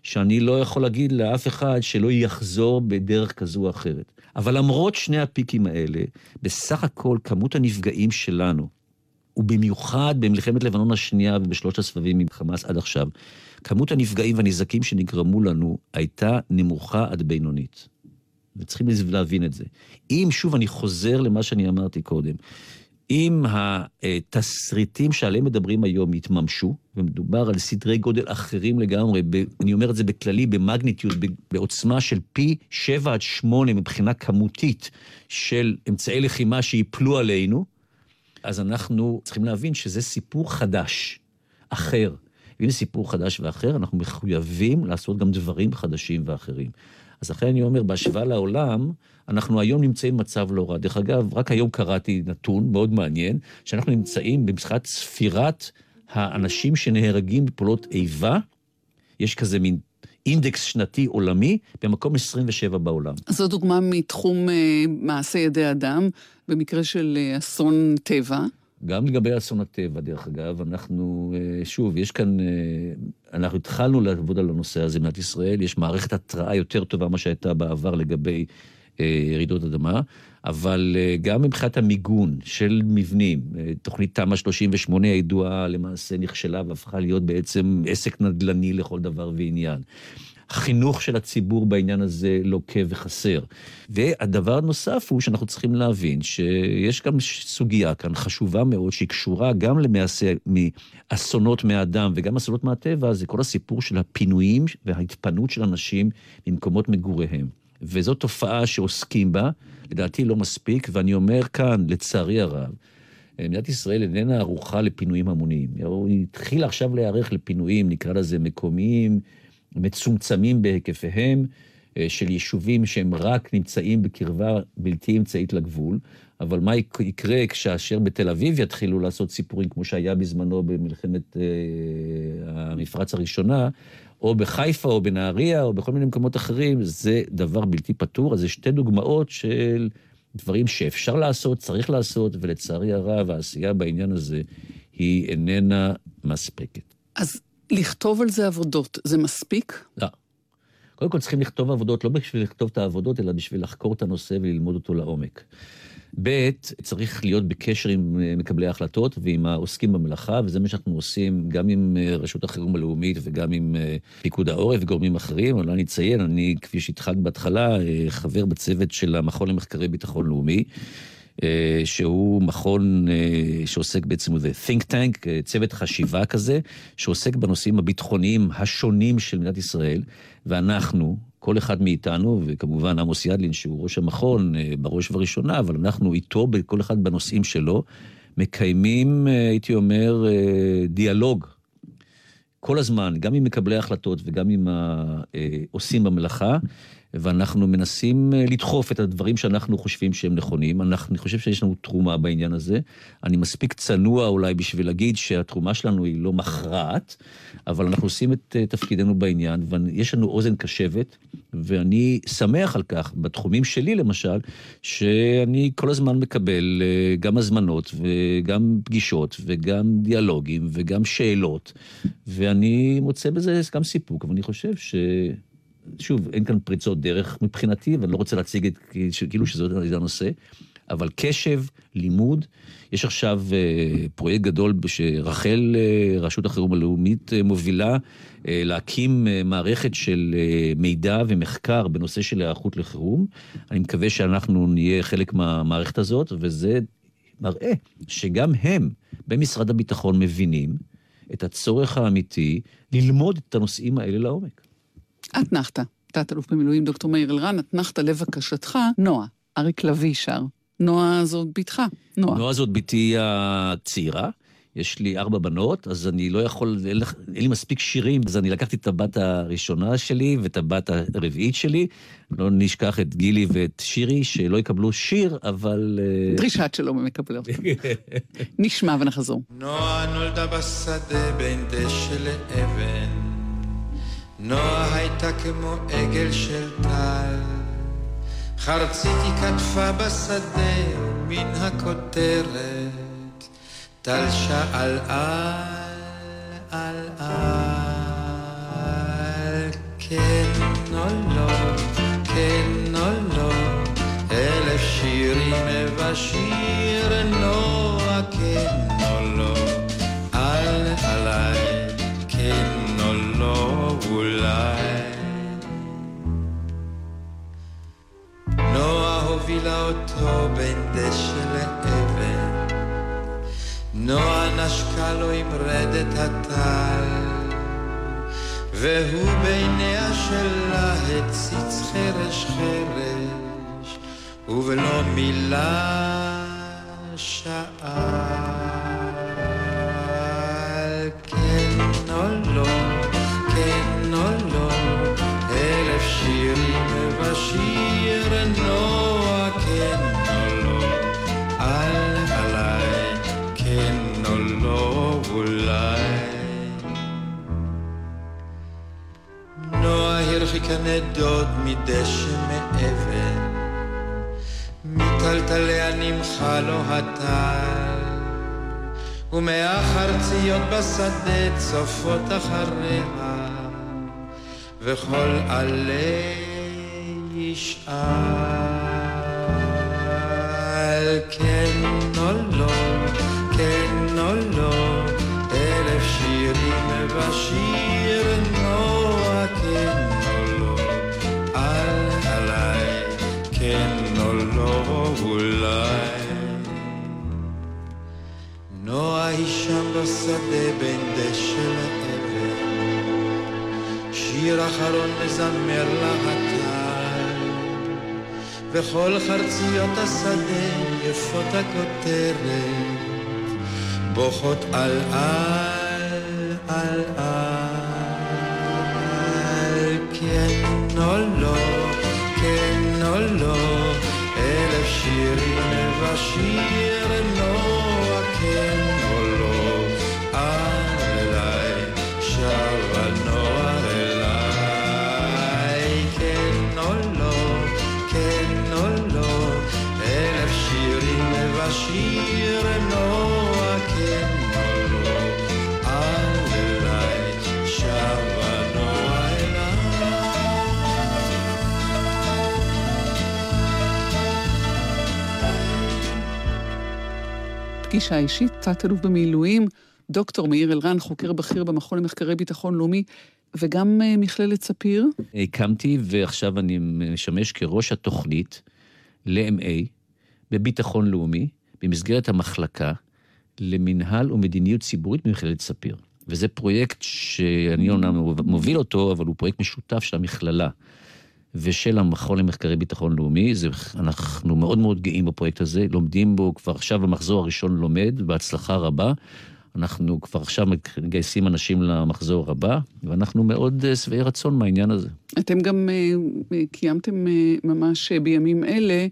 שאני לא יכול להגיד לאף אחד שלא יחזור בדרך כזו או אחרת. אבל למרות שני הפיקים האלה, בסך הכל כמות הנפגעים שלנו, ובמיוחד במלחמת לבנון השנייה ובשלושת הסבבים עם חמאס עד עכשיו, כמות הנפגעים והנזקים שנגרמו לנו הייתה נמוכה עד בינונית. וצריכים להבין את זה. אם, שוב, אני חוזר למה שאני אמרתי קודם, אם התסריטים שעליהם מדברים היום יתממשו, ומדובר על סדרי גודל אחרים לגמרי, ב, אני אומר את זה בכללי, במגניטיוד, בעוצמה של פי 7 עד 8 מבחינה כמותית של אמצעי לחימה שיפלו עלינו, אז אנחנו צריכים להבין שזה סיפור חדש, אחר. והנה סיפור חדש ואחר, אנחנו מחויבים לעשות גם דברים חדשים ואחרים. אז לכן אני אומר, בהשוואה לעולם, אנחנו היום נמצאים במצב לא רע. דרך אגב, רק היום קראתי נתון מאוד מעניין, שאנחנו נמצאים במשחק ספירת האנשים שנהרגים בפעולות איבה, יש כזה מין אינדקס שנתי עולמי, במקום 27 בעולם. זו דוגמה מתחום אה, מעשה ידי אדם, במקרה של אה, אסון טבע. גם לגבי אסון הטבע, דרך אגב, אנחנו, אה, שוב, יש כאן, אה, אנחנו התחלנו לעבוד על הנושא הזה במדינת ישראל, יש מערכת התראה יותר טובה ממה שהייתה בעבר לגבי אה, רעידות אדמה, אבל גם מבחינת המיגון של מבנים, תוכנית תמ"א 38 הידועה למעשה נכשלה והפכה להיות בעצם עסק נדל"ני לכל דבר ועניין. החינוך של הציבור בעניין הזה לוקה וחסר. והדבר הנוסף הוא שאנחנו צריכים להבין שיש גם סוגיה כאן חשובה מאוד, שהיא קשורה גם למעשה מאסונות מהאדם וגם אסונות מהטבע, זה כל הסיפור של הפינויים וההתפנות של אנשים ממקומות מגוריהם. וזו תופעה שעוסקים בה, לדעתי לא מספיק, ואני אומר כאן, לצערי הרב, מדינת ישראל איננה ערוכה לפינויים המוניים. היא התחילה עכשיו להיערך לפינויים, נקרא לזה מקומיים, מצומצמים בהיקפיהם, אה, של יישובים שהם רק נמצאים בקרבה בלתי אמצעית לגבול, אבל מה יקרה כאשר בתל אביב יתחילו לעשות סיפורים כמו שהיה בזמנו במלחמת אה, המפרץ הראשונה, או בחיפה או בנהריה או בכל מיני מקומות אחרים, זה דבר בלתי פתור. אז זה שתי דוגמאות של דברים שאפשר לעשות, צריך לעשות, ולצערי הרב העשייה בעניין הזה היא איננה מספקת. אז לכתוב על זה עבודות, זה מספיק? לא. קודם כל צריכים לכתוב עבודות לא בשביל לכתוב את העבודות, אלא בשביל לחקור את הנושא וללמוד אותו לעומק. ב', צריך להיות בקשר עם אה, מקבלי ההחלטות ועם העוסקים במלאכה, וזה מה שאנחנו עושים גם עם אה, רשות החירום הלאומית וגם עם אה, פיקוד העורף וגורמים אחרים. אבל אני אציין, אני, כפי שהתחלת בהתחלה, חבר בצוות של המכון למחקרי ביטחון לאומי. אה, שהוא מכון אה, שעוסק בעצם, זה think tank, אה, צוות חשיבה כזה, שעוסק בנושאים הביטחוניים השונים של מדינת ישראל, ואנחנו, כל אחד מאיתנו, וכמובן עמוס ידלין, שהוא ראש המכון בראש ובראשונה, אבל אנחנו איתו, כל אחד בנושאים שלו, מקיימים, הייתי אומר, דיאלוג. כל הזמן, גם עם מקבלי ההחלטות וגם עם העושים במלאכה, ואנחנו מנסים אה, לדחוף את הדברים שאנחנו חושבים שהם נכונים. אנחנו, אני חושב שיש לנו תרומה בעניין הזה. אני מספיק צנוע אולי בשביל להגיד שהתרומה שלנו היא לא מכרעת, אבל אנחנו עושים את אה, תפקידנו בעניין, ויש לנו אוזן קשבת, ואני שמח על כך, בתחומים שלי למשל, שאני כל הזמן מקבל אה, גם הזמנות וגם פגישות וגם דיאלוגים וגם שאלות, ואני מוצא בזה גם סיפוק, אבל אני חושב ש... שוב, אין כאן פריצות דרך מבחינתי, ואני לא רוצה להציג את כאילו שזה הנושא, אבל קשב, לימוד. יש עכשיו אה, פרויקט גדול שרח"ל, אה, רשות החירום הלאומית, אה, מובילה, אה, להקים אה, מערכת של אה, מידע ומחקר בנושא של היערכות לחירום. אני מקווה שאנחנו נהיה חלק מהמערכת הזאת, וזה מראה שגם הם במשרד הביטחון מבינים את הצורך האמיתי ללמוד את הנושאים האלה לעומק. אתנחתא, תת-אלוף במילואים דוקטור מאיר אלרן, אתנחתא לבקשתך, נועה, אריק לביא שר. נועה זאת בתך, נועה. נועה זאת בתי הצעירה. יש לי ארבע בנות, אז אני לא יכול, אין לי מספיק שירים, אז אני לקחתי את הבת הראשונה שלי ואת הבת הרביעית שלי. לא נשכח את גילי ואת שירי, שלא יקבלו שיר, אבל... אה, דרישת שלום הם יקבלו. נשמע ונחזור. נועה נולדה בשדה בין דשא לאבן, נועה הייתה כמו עגל של טל, חרצית היא כתפה בשדה מן הכותרת. טל שאל על, על, על, כן או לא, כן או לא, אלף שירים ובשיר נועה, כן אולי. נועה הובילה אותו בין דשא לאבן. נועה נשקה לו עם רדת הטל, והוא בעיניה שלה הציץ חרש חרש, ובלא מילה שאל הרחיקה נדוד מדשא מאבן, מטלטליה נמחה לו הטל, ומהחרציות בשדה צופות אחריה, וכל עלי ישאל כן או לא בשדה בין דשא לאבן, שיר אחרון מזמר לה הטל, וכל חרציות השדה יפות הכותרת. בוכות על על על על. כן או לא, כן או לא, אלף שירים ובשיר פגישה אישית, תת-אלוף במילואים, דוקטור מאיר אלרן, חוקר בכיר במכון למחקרי ביטחון לאומי, וגם uh, מכללת ספיר. הקמתי, ועכשיו אני משמש כראש התוכנית ל-MA בביטחון לאומי, במסגרת המחלקה למינהל ומדיניות ציבורית במכללת ספיר. וזה פרויקט שאני אומנם מוביל אותו, אבל הוא פרויקט משותף של המכללה. ושל המכון למחקרי ביטחון לאומי. זה, אנחנו מאוד מאוד גאים בפרויקט הזה, לומדים בו כבר עכשיו המחזור הראשון לומד, בהצלחה רבה. אנחנו כבר עכשיו מגייסים אנשים למחזור הבא, ואנחנו מאוד אה, שבעי רצון מהעניין הזה. אתם גם uh, קיימתם uh, ממש בימים אלה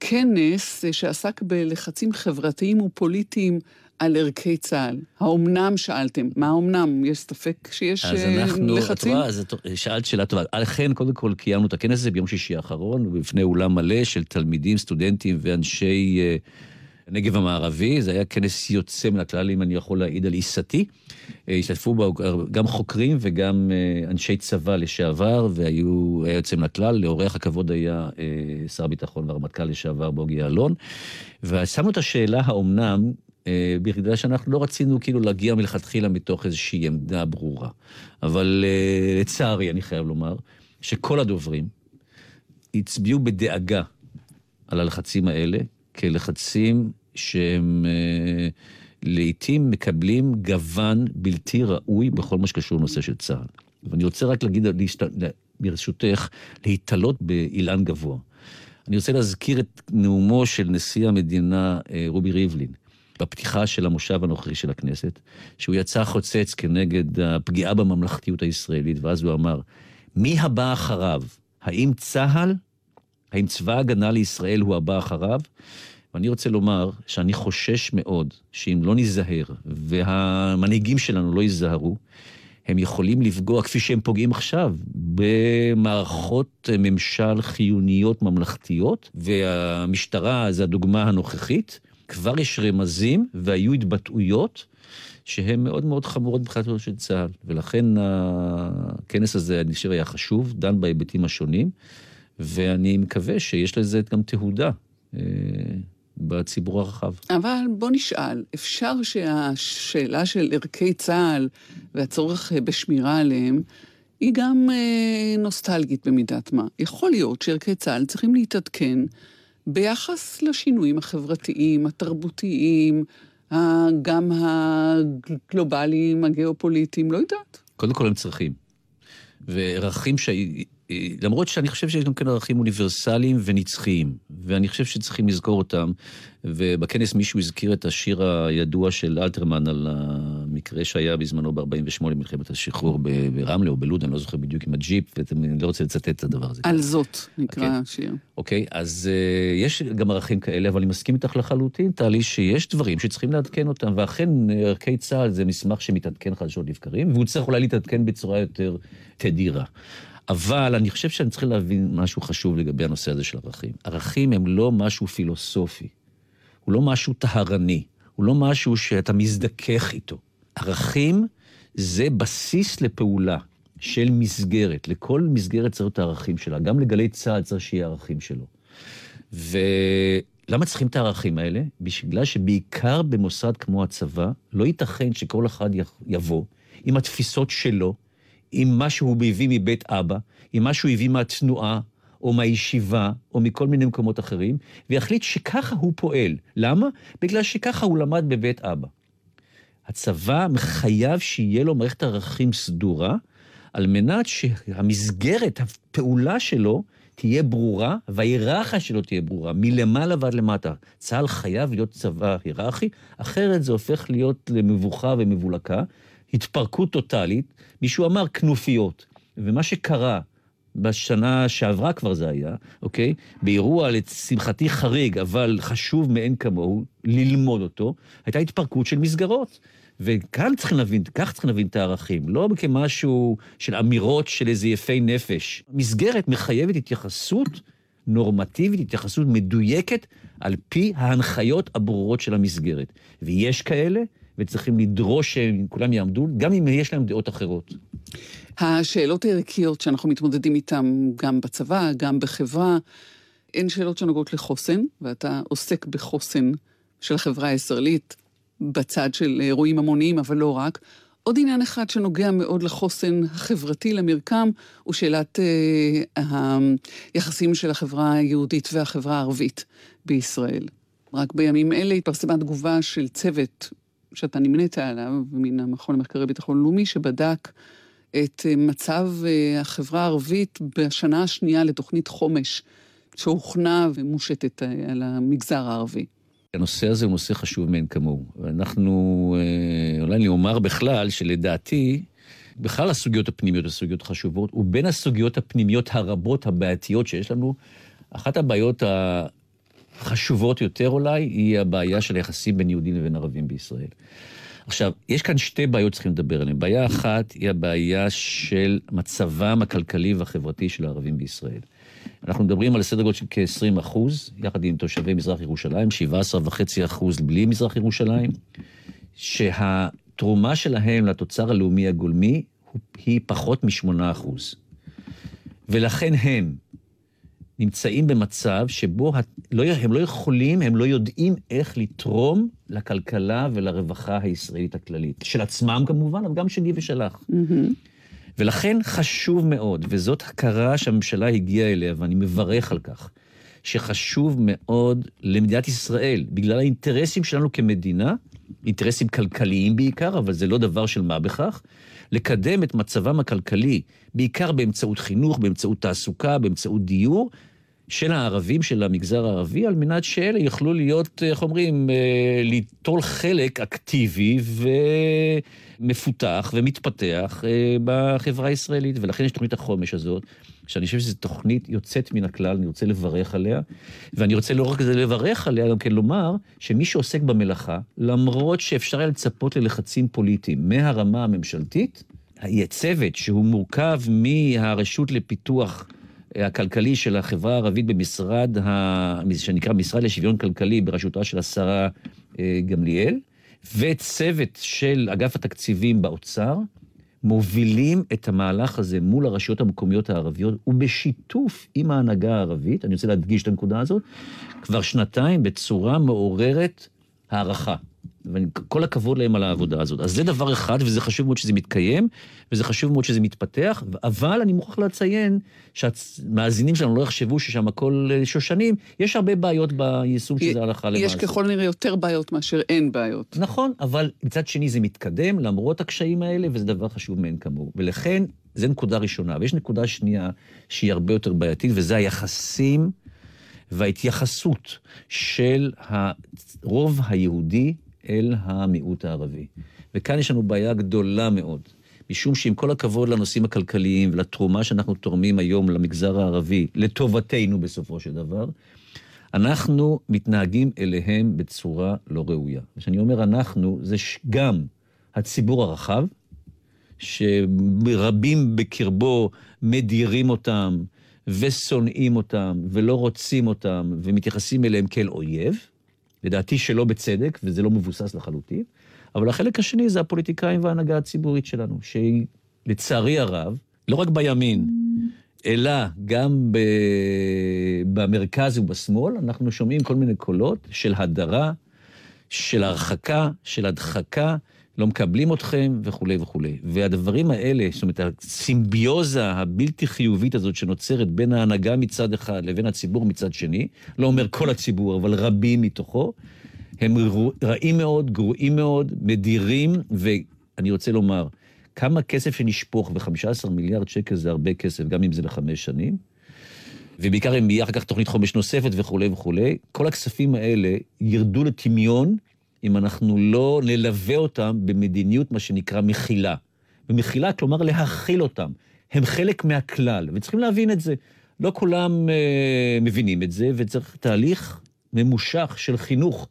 כנס שעסק בלחצים חברתיים ופוליטיים על ערכי צה"ל. האומנם שאלתם? מה האומנם? יש ספק שיש אז אה, אנחנו, לחצים? אז את רואה, שאלת שאלה טובה. לכן, קודם כל קיימנו את הכנס הזה ביום שישי האחרון, בפני אולם מלא של תלמידים, סטודנטים ואנשי uh, הנגב המערבי. זה היה כנס יוצא מן הכלל, אם אני יכול להעיד על עיסתי. Uh, השתתפו בו גם חוקרים וגם אנשי צבא לשעבר, והיו, היה יוצא מן הכלל. לאורח הכבוד היה שר הביטחון והרמטכ"ל לשעבר בוגי יעלון. ושמנו את השאלה, האומנם, אה, בגלל שאנחנו לא רצינו כאילו להגיע מלכתחילה מתוך איזושהי עמדה ברורה. אבל אה, לצערי, אני חייב לומר, שכל הדוברים הצביעו בדאגה על הלחצים האלה, כלחצים שהם אה, לעיתים מקבלים גוון בלתי ראוי בכל מה שקשור לנושא של צה"ל. ואני רוצה רק להגיד, ברשותך, להתעלות באילן גבוה. אני רוצה להזכיר את נאומו של נשיא המדינה רובי ריבלין, בפתיחה של המושב הנוכחי של הכנסת, שהוא יצא חוצץ כנגד הפגיעה בממלכתיות הישראלית, ואז הוא אמר, מי הבא אחריו? האם צה"ל? האם צבא ההגנה לישראל הוא הבא אחריו? ואני רוצה לומר שאני חושש מאוד שאם לא ניזהר, והמנהיגים שלנו לא ייזהרו, הם יכולים לפגוע, כפי שהם פוגעים עכשיו, במערכות ממשל חיוניות ממלכתיות, והמשטרה זה הדוגמה הנוכחית. כבר יש רמזים והיו התבטאויות שהן מאוד מאוד חמורות מבחינתו של צה"ל. ולכן הכנס הזה, אני חושב, היה חשוב, דן בהיבטים השונים, ואני מקווה שיש לזה גם תהודה. אה, בציבור הרחב. אבל בוא נשאל, אפשר שהשאלה של ערכי צה"ל והצורך בשמירה עליהם היא גם אה, נוסטלגית במידת מה. יכול להיות שערכי צה"ל צריכים להתעדכן ביחס לשינויים החברתיים, התרבותיים, גם הגלובליים, הגיאופוליטיים, לא יודעת. קודם כל הם צריכים. וערכים ש... למרות שאני חושב שיש גם כן ערכים אוניברסליים ונצחיים, ואני חושב שצריכים לזכור אותם. ובכנס מישהו הזכיר את השיר הידוע של אלתרמן על המקרה שהיה בזמנו ב-48 מלחמת השחרור ברמלה או בלוד, אני לא זוכר בדיוק עם הג'יפ, ואני לא רוצה לצטט את הדבר הזה. על זאת נקרא okay. השיר. אוקיי, okay, אז uh, יש גם ערכים כאלה, אבל אני מסכים איתך לחלוטין, טלי, שיש דברים שצריכים לעדכן אותם, ואכן ערכי צה"ל זה מסמך שמתעדכן חדשות לבקרים, והוא צריך אולי להתעדכן בצורה יותר תדירה. אבל אני חושב שאני צריך להבין משהו חשוב לגבי הנושא הזה של ערכים. ערכים הם לא משהו פילוסופי, הוא לא משהו טהרני, הוא לא משהו שאתה מזדכך איתו. ערכים זה בסיס לפעולה של מסגרת. לכל מסגרת צריך את הערכים שלה. גם לגלי צה"ל צריך שיהיה ערכים שלו. ולמה צריכים את הערכים האלה? בגלל שבעיקר במוסד כמו הצבא, לא ייתכן שכל אחד יבוא עם התפיסות שלו, עם מה שהוא הביא מבית אבא, עם מה שהוא הביא מהתנועה, או מהישיבה, או מכל מיני מקומות אחרים, ויחליט שככה הוא פועל. למה? בגלל שככה הוא למד בבית אבא. הצבא מחייב שיהיה לו מערכת ערכים סדורה, על מנת שהמסגרת, הפעולה שלו, תהיה ברורה, וההיררכיה שלו תהיה ברורה, מלמעלה ועד למטה. צה"ל חייב להיות צבא היררכי, אחרת זה הופך להיות למבוכה ומבולקה, התפרקות טוטאלית, מישהו אמר כנופיות. ומה שקרה בשנה שעברה כבר זה היה, אוקיי? באירוע לשמחתי חריג, אבל חשוב מאין כמוהו, ללמוד אותו, הייתה התפרקות של מסגרות. וכאן צריכים להבין, כך צריכים להבין את הערכים, לא כמשהו של אמירות של איזה יפי נפש. מסגרת מחייבת התייחסות נורמטיבית, התייחסות מדויקת, על פי ההנחיות הברורות של המסגרת. ויש כאלה, וצריכים לדרוש שהם כולם יעמדו, גם אם יש להם דעות אחרות. השאלות הערכיות שאנחנו מתמודדים איתן גם בצבא, גם בחברה, הן שאלות שנוגעות לחוסן, ואתה עוסק בחוסן של החברה הישראלית, בצד של אירועים המוניים, אבל לא רק. עוד עניין אחד שנוגע מאוד לחוסן החברתי, למרקם, הוא שאלת אה, היחסים של החברה היהודית והחברה הערבית בישראל. רק בימים אלה התפרסמה תגובה של צוות שאתה נמנית עליו, מן המכון למחקרי ביטחון לאומי, שבדק את אה, מצב אה, החברה הערבית בשנה השנייה לתוכנית חומש, שהוכנה ומושתת אה, על המגזר הערבי. הנושא הזה הוא נושא חשוב מאין כמוהו. ואנחנו, אולי אני אומר בכלל, שלדעתי, בכלל הסוגיות הפנימיות הסוגיות חשובות, ובין הסוגיות הפנימיות הרבות, הבעייתיות שיש לנו, אחת הבעיות החשובות יותר אולי, היא הבעיה של היחסים בין יהודים לבין ערבים בישראל. עכשיו, יש כאן שתי בעיות שצריכים לדבר עליהן. בעיה אחת היא הבעיה של מצבם הכלכלי והחברתי של הערבים בישראל. אנחנו מדברים על סדר גודל של כ-20 אחוז, יחד עם תושבי מזרח ירושלים, 17.5 אחוז בלי מזרח ירושלים, שהתרומה שלהם לתוצר הלאומי הגולמי היא פחות מ-8 אחוז. ולכן הם נמצאים במצב שבו לא הם לא יכולים, הם לא יודעים איך לתרום לכלכלה ולרווחה הישראלית הכללית. של עצמם כמובן, אבל גם שלי ושלך. Mm-hmm. ולכן חשוב מאוד, וזאת הכרה שהממשלה הגיעה אליה, ואני מברך על כך, שחשוב מאוד למדינת ישראל, בגלל האינטרסים שלנו כמדינה, אינטרסים כלכליים בעיקר, אבל זה לא דבר של מה בכך, לקדם את מצבם הכלכלי, בעיקר באמצעות חינוך, באמצעות תעסוקה, באמצעות דיור, של הערבים, של המגזר הערבי, על מנת שאלה יוכלו להיות, איך אומרים, אה, ליטול חלק אקטיבי ומפותח ומתפתח אה, בחברה הישראלית. ולכן יש תוכנית החומש הזאת, שאני חושב שזו תוכנית יוצאת מן הכלל, אני רוצה לברך עליה. ואני רוצה לא רק לברך עליה, גם כן לומר שמי שעוסק במלאכה, למרות שאפשר היה לצפות ללחצים פוליטיים מהרמה הממשלתית, צוות שהוא מורכב מהרשות לפיתוח הכלכלי של החברה הערבית במשרד, ה... שנקרא משרד לשוויון כלכלי בראשותה של השרה אה, גמליאל, וצוות של אגף התקציבים באוצר, מובילים את המהלך הזה מול הרשויות המקומיות הערביות, ובשיתוף עם ההנהגה הערבית, אני רוצה להדגיש את הנקודה הזאת, כבר שנתיים בצורה מעוררת הערכה. וכל הכבוד להם על העבודה הזאת. אז זה דבר אחד, וזה חשוב מאוד שזה מתקיים, וזה חשוב מאוד שזה מתפתח, אבל אני מוכרח לציין שהמאזינים שלנו לא יחשבו ששם הכל שושנים, יש הרבה בעיות ביישום של זה הלכה למעשה. יש ככל הנראה יותר בעיות מאשר אין בעיות. נכון, אבל מצד שני זה מתקדם למרות הקשיים האלה, וזה דבר חשוב מאין כמוהו. ולכן, זו נקודה ראשונה. ויש נקודה שנייה שהיא הרבה יותר בעייתית, וזה היחסים וההתייחסות של הרוב היהודי אל המיעוט הערבי. וכאן יש לנו בעיה גדולה מאוד, משום שעם כל הכבוד לנושאים הכלכליים ולתרומה שאנחנו תורמים היום למגזר הערבי, לטובתנו בסופו של דבר, אנחנו מתנהגים אליהם בצורה לא ראויה. כשאני אומר אנחנו, זה גם הציבור הרחב, שרבים בקרבו מדירים אותם ושונאים אותם ולא רוצים אותם ומתייחסים אליהם כאל אויב, לדעתי שלא בצדק, וזה לא מבוסס לחלוטין, אבל החלק השני זה הפוליטיקאים וההנהגה הציבורית שלנו, שהיא, לצערי הרב, לא רק בימין, אלא גם ב... במרכז ובשמאל, אנחנו שומעים כל מיני קולות של הדרה, של הרחקה, של הדחקה, לא מקבלים אתכם וכולי וכולי. והדברים האלה, זאת אומרת, הסימביוזה הבלתי חיובית הזאת שנוצרת בין ההנהגה מצד אחד לבין הציבור מצד שני, לא אומר כל הציבור, אבל רבים מתוכו, הם רעים מאוד, גרועים מאוד, מדירים, ואני רוצה לומר, כמה כסף שנשפוך, ו-15 מיליארד שקל זה הרבה כסף, גם אם זה לחמש שנים, ובעיקר אם יהיה אחר כך תוכנית חומש נוספת וכולי וכולי, כל הכספים האלה ירדו לטמיון אם אנחנו לא נלווה אותם במדיניות, מה שנקרא מכילה. ומכילה, כלומר להכיל אותם. הם חלק מהכלל, וצריכים להבין את זה. לא כולם אה, מבינים את זה, וצריך תהליך ממושך של חינוך,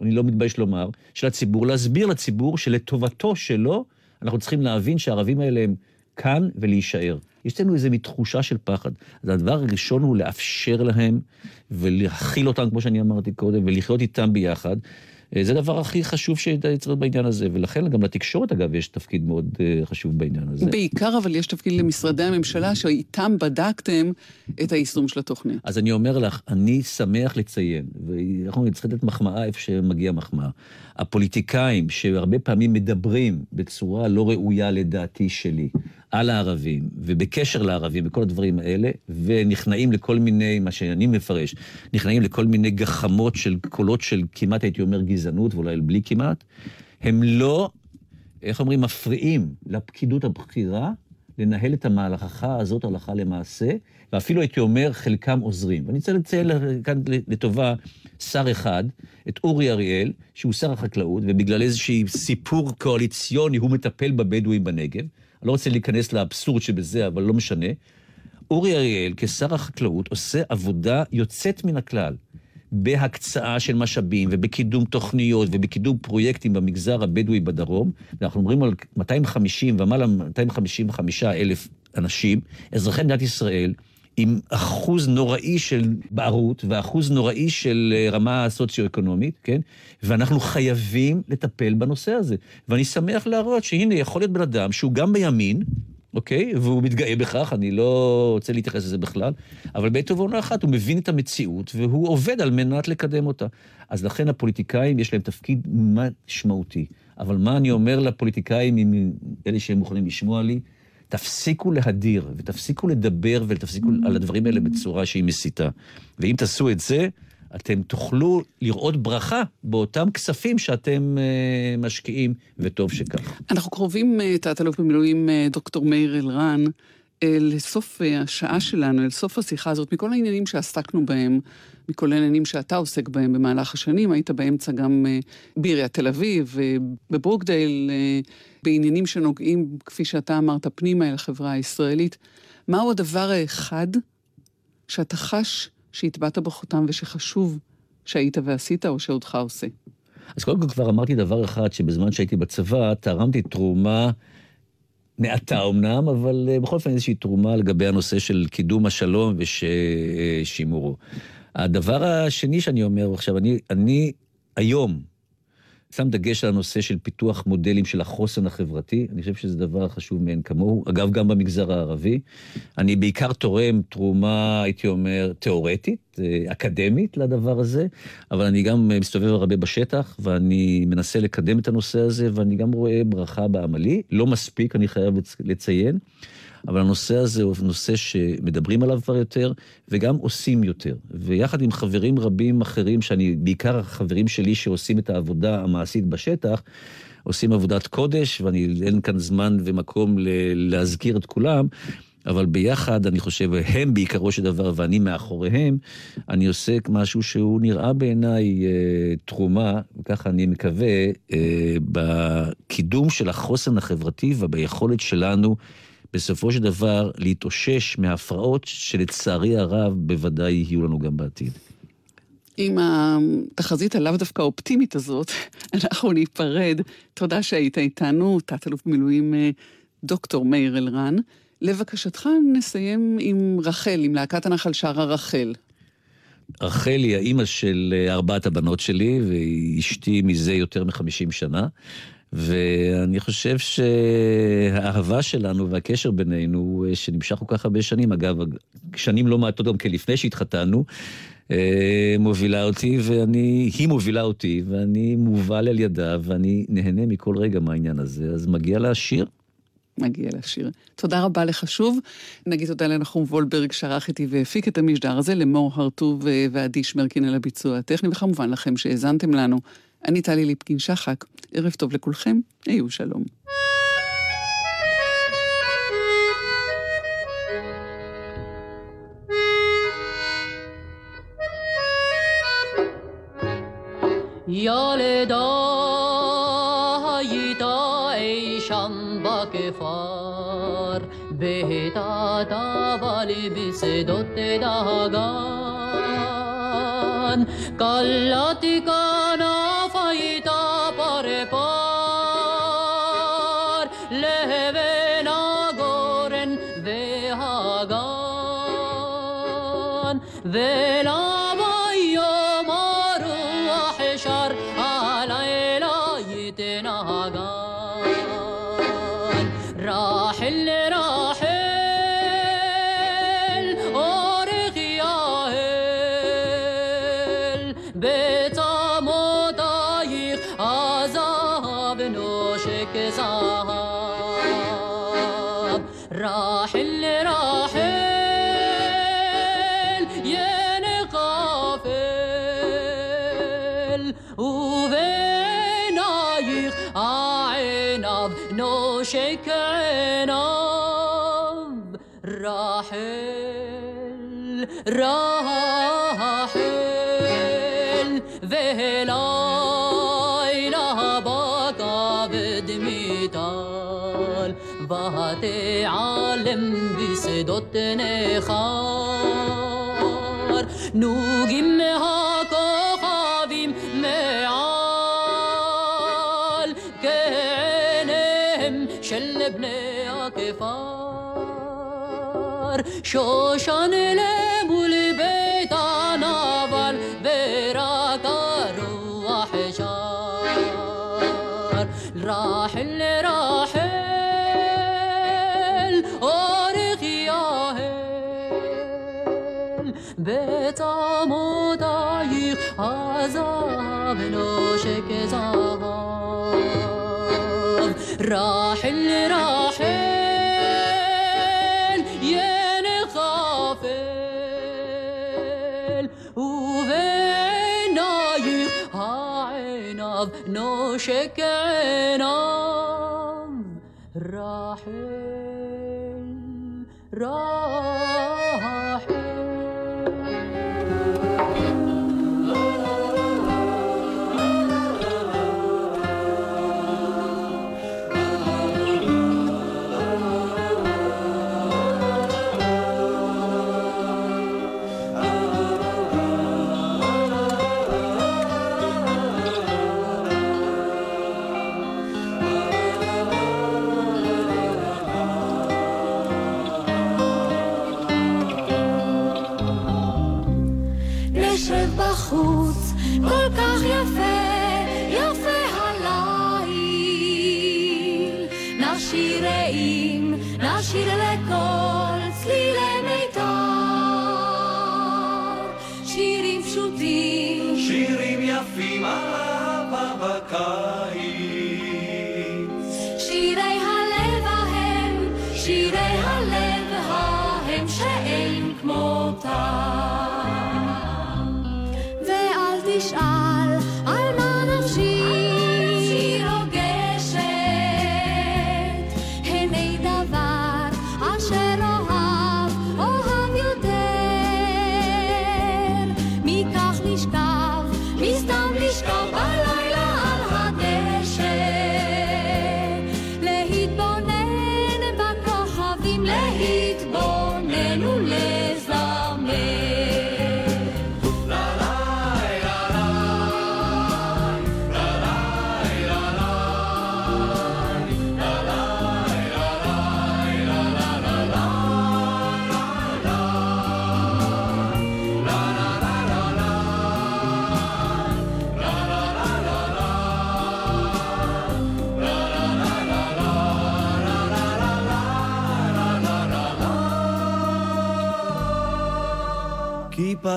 אני לא מתבייש לומר, של הציבור, להסביר לציבור שלטובתו שלו, אנחנו צריכים להבין שהערבים האלה הם כאן ולהישאר. יש לנו איזו תחושה של פחד. אז הדבר הראשון הוא לאפשר להם ולהכיל אותם, כמו שאני אמרתי קודם, ולחיות איתם ביחד. אה, זה הדבר הכי חשוב שצריך להיות בעניין הזה, ולכן גם לתקשורת, אגב, יש תפקיד מאוד אה, חשוב בעניין הזה. בעיקר, אבל יש תפקיד למשרדי הממשלה, שאיתם בדקתם את היישום של התוכנית. אז אני אומר לך, אני שמח לציין, ואנחנו צריכים לתת מחמאה איפה שמגיע מחמאה. הפוליטיקאים, שהרבה פעמים מדברים בצורה לא ראויה לדעתי שלי, על הערבים, ובקשר לערבים, וכל הדברים האלה, ונכנעים לכל מיני, מה שאני מפרש, נכנעים לכל מיני גחמות של קולות של כמעט, הייתי אומר, גזענות, ואולי בלי כמעט, הם לא, איך אומרים, מפריעים לפקידות הבכירה לנהל את המהלכה הזאת הלכה למעשה, ואפילו הייתי אומר, חלקם עוזרים. ואני רוצה לציין כאן לטובה שר אחד, את אורי אריאל, שהוא שר החקלאות, ובגלל איזשהי סיפור קואליציוני הוא מטפל בבדואים בנגב. אני לא רוצה להיכנס לאבסורד שבזה, אבל לא משנה. אורי אריאל, כשר החקלאות, עושה עבודה יוצאת מן הכלל בהקצאה של משאבים ובקידום תוכניות ובקידום פרויקטים במגזר הבדואי בדרום. אנחנו מדברים על 250 ומעלה מ-255 אלף אנשים, אזרחי מדינת ישראל, עם אחוז נוראי של בערות ואחוז נוראי של אה, רמה סוציו-אקונומית, כן? ואנחנו חייבים לטפל בנושא הזה. ואני שמח להראות שהנה, יכול להיות בן אדם שהוא גם בימין, אוקיי? והוא מתגאה בכך, אני לא רוצה להתייחס לזה בכלל, אבל בעת ובעונה אחת הוא מבין את המציאות והוא עובד על מנת לקדם אותה. אז לכן הפוליטיקאים יש להם תפקיד משמעותי. אבל מה אני אומר לפוליטיקאים, אלה שהם מוכנים לשמוע לי? תפסיקו להדיר, ותפסיקו לדבר ותפסיקו על הדברים האלה בצורה שהיא מסיתה. ואם תעשו את זה, אתם תוכלו לראות ברכה באותם כספים שאתם uh, משקיעים, וטוב שכך. אנחנו קרובים, uh, תת-אלוף במילואים uh, דוקטור מאיר אלרן, אל סוף אה, השעה שלנו, אל סוף השיחה הזאת, מכל העניינים שעסקנו בהם, מכל העניינים שאתה עוסק בהם במהלך השנים, היית באמצע גם אה, בעיריית תל אביב, בברוקדייל, בעניינים שנוגעים, כפי שאתה אמרת, פנימה אל החברה הישראלית. מהו הדבר האחד שאתה חש שהטבעת בו חותם ושחשוב שהיית ועשית או שעודך עושה? אז קודם כל כבר אמרתי דבר אחד, שבזמן שהייתי בצבא, תרמתי תרומה מעטה אמנם, אבל אה, בכל אופן איזושהי תרומה לגבי הנושא של קידום השלום ושימורו. הדבר השני שאני אומר עכשיו, אני, אני היום, שם דגש על הנושא של פיתוח מודלים של החוסן החברתי, אני חושב שזה דבר חשוב מאין כמוהו, אגב, גם במגזר הערבי. אני בעיקר תורם תרומה, הייתי אומר, תיאורטית, אה, אקדמית לדבר הזה, אבל אני גם מסתובב הרבה בשטח, ואני מנסה לקדם את הנושא הזה, ואני גם רואה ברכה בעמלי, לא מספיק, אני חייב לציין. אבל הנושא הזה הוא נושא שמדברים עליו כבר יותר, וגם עושים יותר. ויחד עם חברים רבים אחרים, שאני, בעיקר החברים שלי שעושים את העבודה המעשית בשטח, עושים עבודת קודש, ואני, אין כאן זמן ומקום להזכיר את כולם. אבל ביחד, אני חושב, הם בעיקרו של דבר ואני מאחוריהם, אני עושה משהו שהוא נראה בעיניי אה, תרומה, וככה אני מקווה, אה, בקידום של החוסן החברתי וביכולת שלנו בסופו של דבר להתאושש מהפרעות שלצערי הרב בוודאי יהיו לנו גם בעתיד. עם התחזית הלאו דווקא האופטימית הזאת, אנחנו ניפרד. תודה שהיית איתנו, תת-אלוף במילואים אה, דוקטור מאיר אלרן. לבקשתך נסיים עם רחל, עם להקת הנחל שרה רחל. רחל היא האימא של אה, ארבעת הבנות שלי, והיא אשתי מזה יותר מחמישים שנה. ואני חושב שהאהבה שלנו והקשר בינינו, שנמשך כל כך הרבה שנים, אגב, שנים לא מעטות גם כלפני שהתחתנו, אה, מובילה אותי, ואני, היא מובילה אותי, ואני מובל על ידה, ואני נהנה מכל רגע מהעניין הזה, אז מגיע לה שיר. מגיע לשיר. תודה רבה לך שוב. נגיד תודה לנחום וולברג שערך איתי והפיק את המשדר הזה, למור הרטוב ועדי שמרקין על הביצוע הטכני, וכמובן לכם שהאזנתם לנו. אני טלי ליפקין-שחק, ערב טוב לכולכם, היו שלום. ילדה הייתה אי שם בכפר, בהיטת אבל בשדות דגן, קלעתי כאן בשדות נכר, dotnehar nugim hakokhavim me'al kenem shel bnei akfar shoshan le'al راح اللي راحين يا نغافل. وفين نايف هاعناض نوشك عناض راحل راحل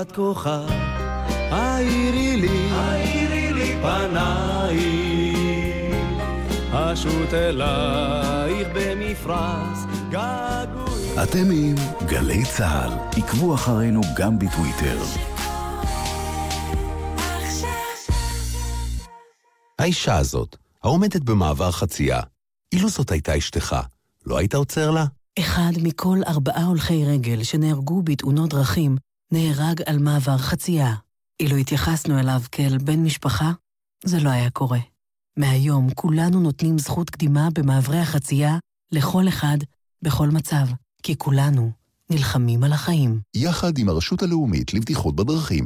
טיפת כוכב, האירי לי, האירי לי פנייך, אשוט אלייך במפרש געגועים. אתם עם גלי צה"ל, עקבו אחרינו גם בטוויטר. האישה הזאת, העומדת במעבר חצייה, אילו זאת הייתה אשתך, לא היית עוצר לה? אחד מכל ארבעה הולכי רגל שנהרגו בתאונות דרכים נהרג על מעבר חצייה. אילו התייחסנו אליו כאל בן משפחה, זה לא היה קורה. מהיום כולנו נותנים זכות קדימה במעברי החצייה לכל אחד, בכל מצב, כי כולנו נלחמים על החיים. יחד עם הרשות הלאומית לבטיחות בדרכים.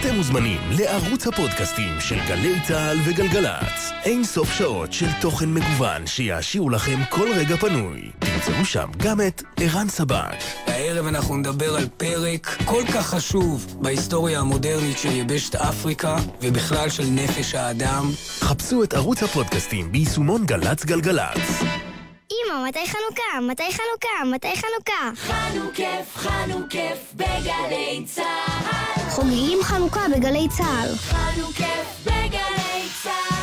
אתם מוזמנים לערוץ הפודקאסטים של גלי צה"ל וגלגלצ. אין סוף שעות של תוכן מגוון שיעשירו לכם כל רגע פנוי. תמצאו שם גם את ערן סבג. הערב אנחנו נדבר על פרק כל כך חשוב בהיסטוריה המודרנית של יבשת אפריקה ובכלל של נפש האדם. חפשו את ערוץ הפודקאסטים ביישומון גל"צ גלגלצ. אמא, מתי חנוכה? מתי חנוכה? מתי חנוכה? חנוכף, חנוכף, בגלי צה"ל. חוגגים חנוכה בגלי צה"ל. חנוכף בגלי צה"ל.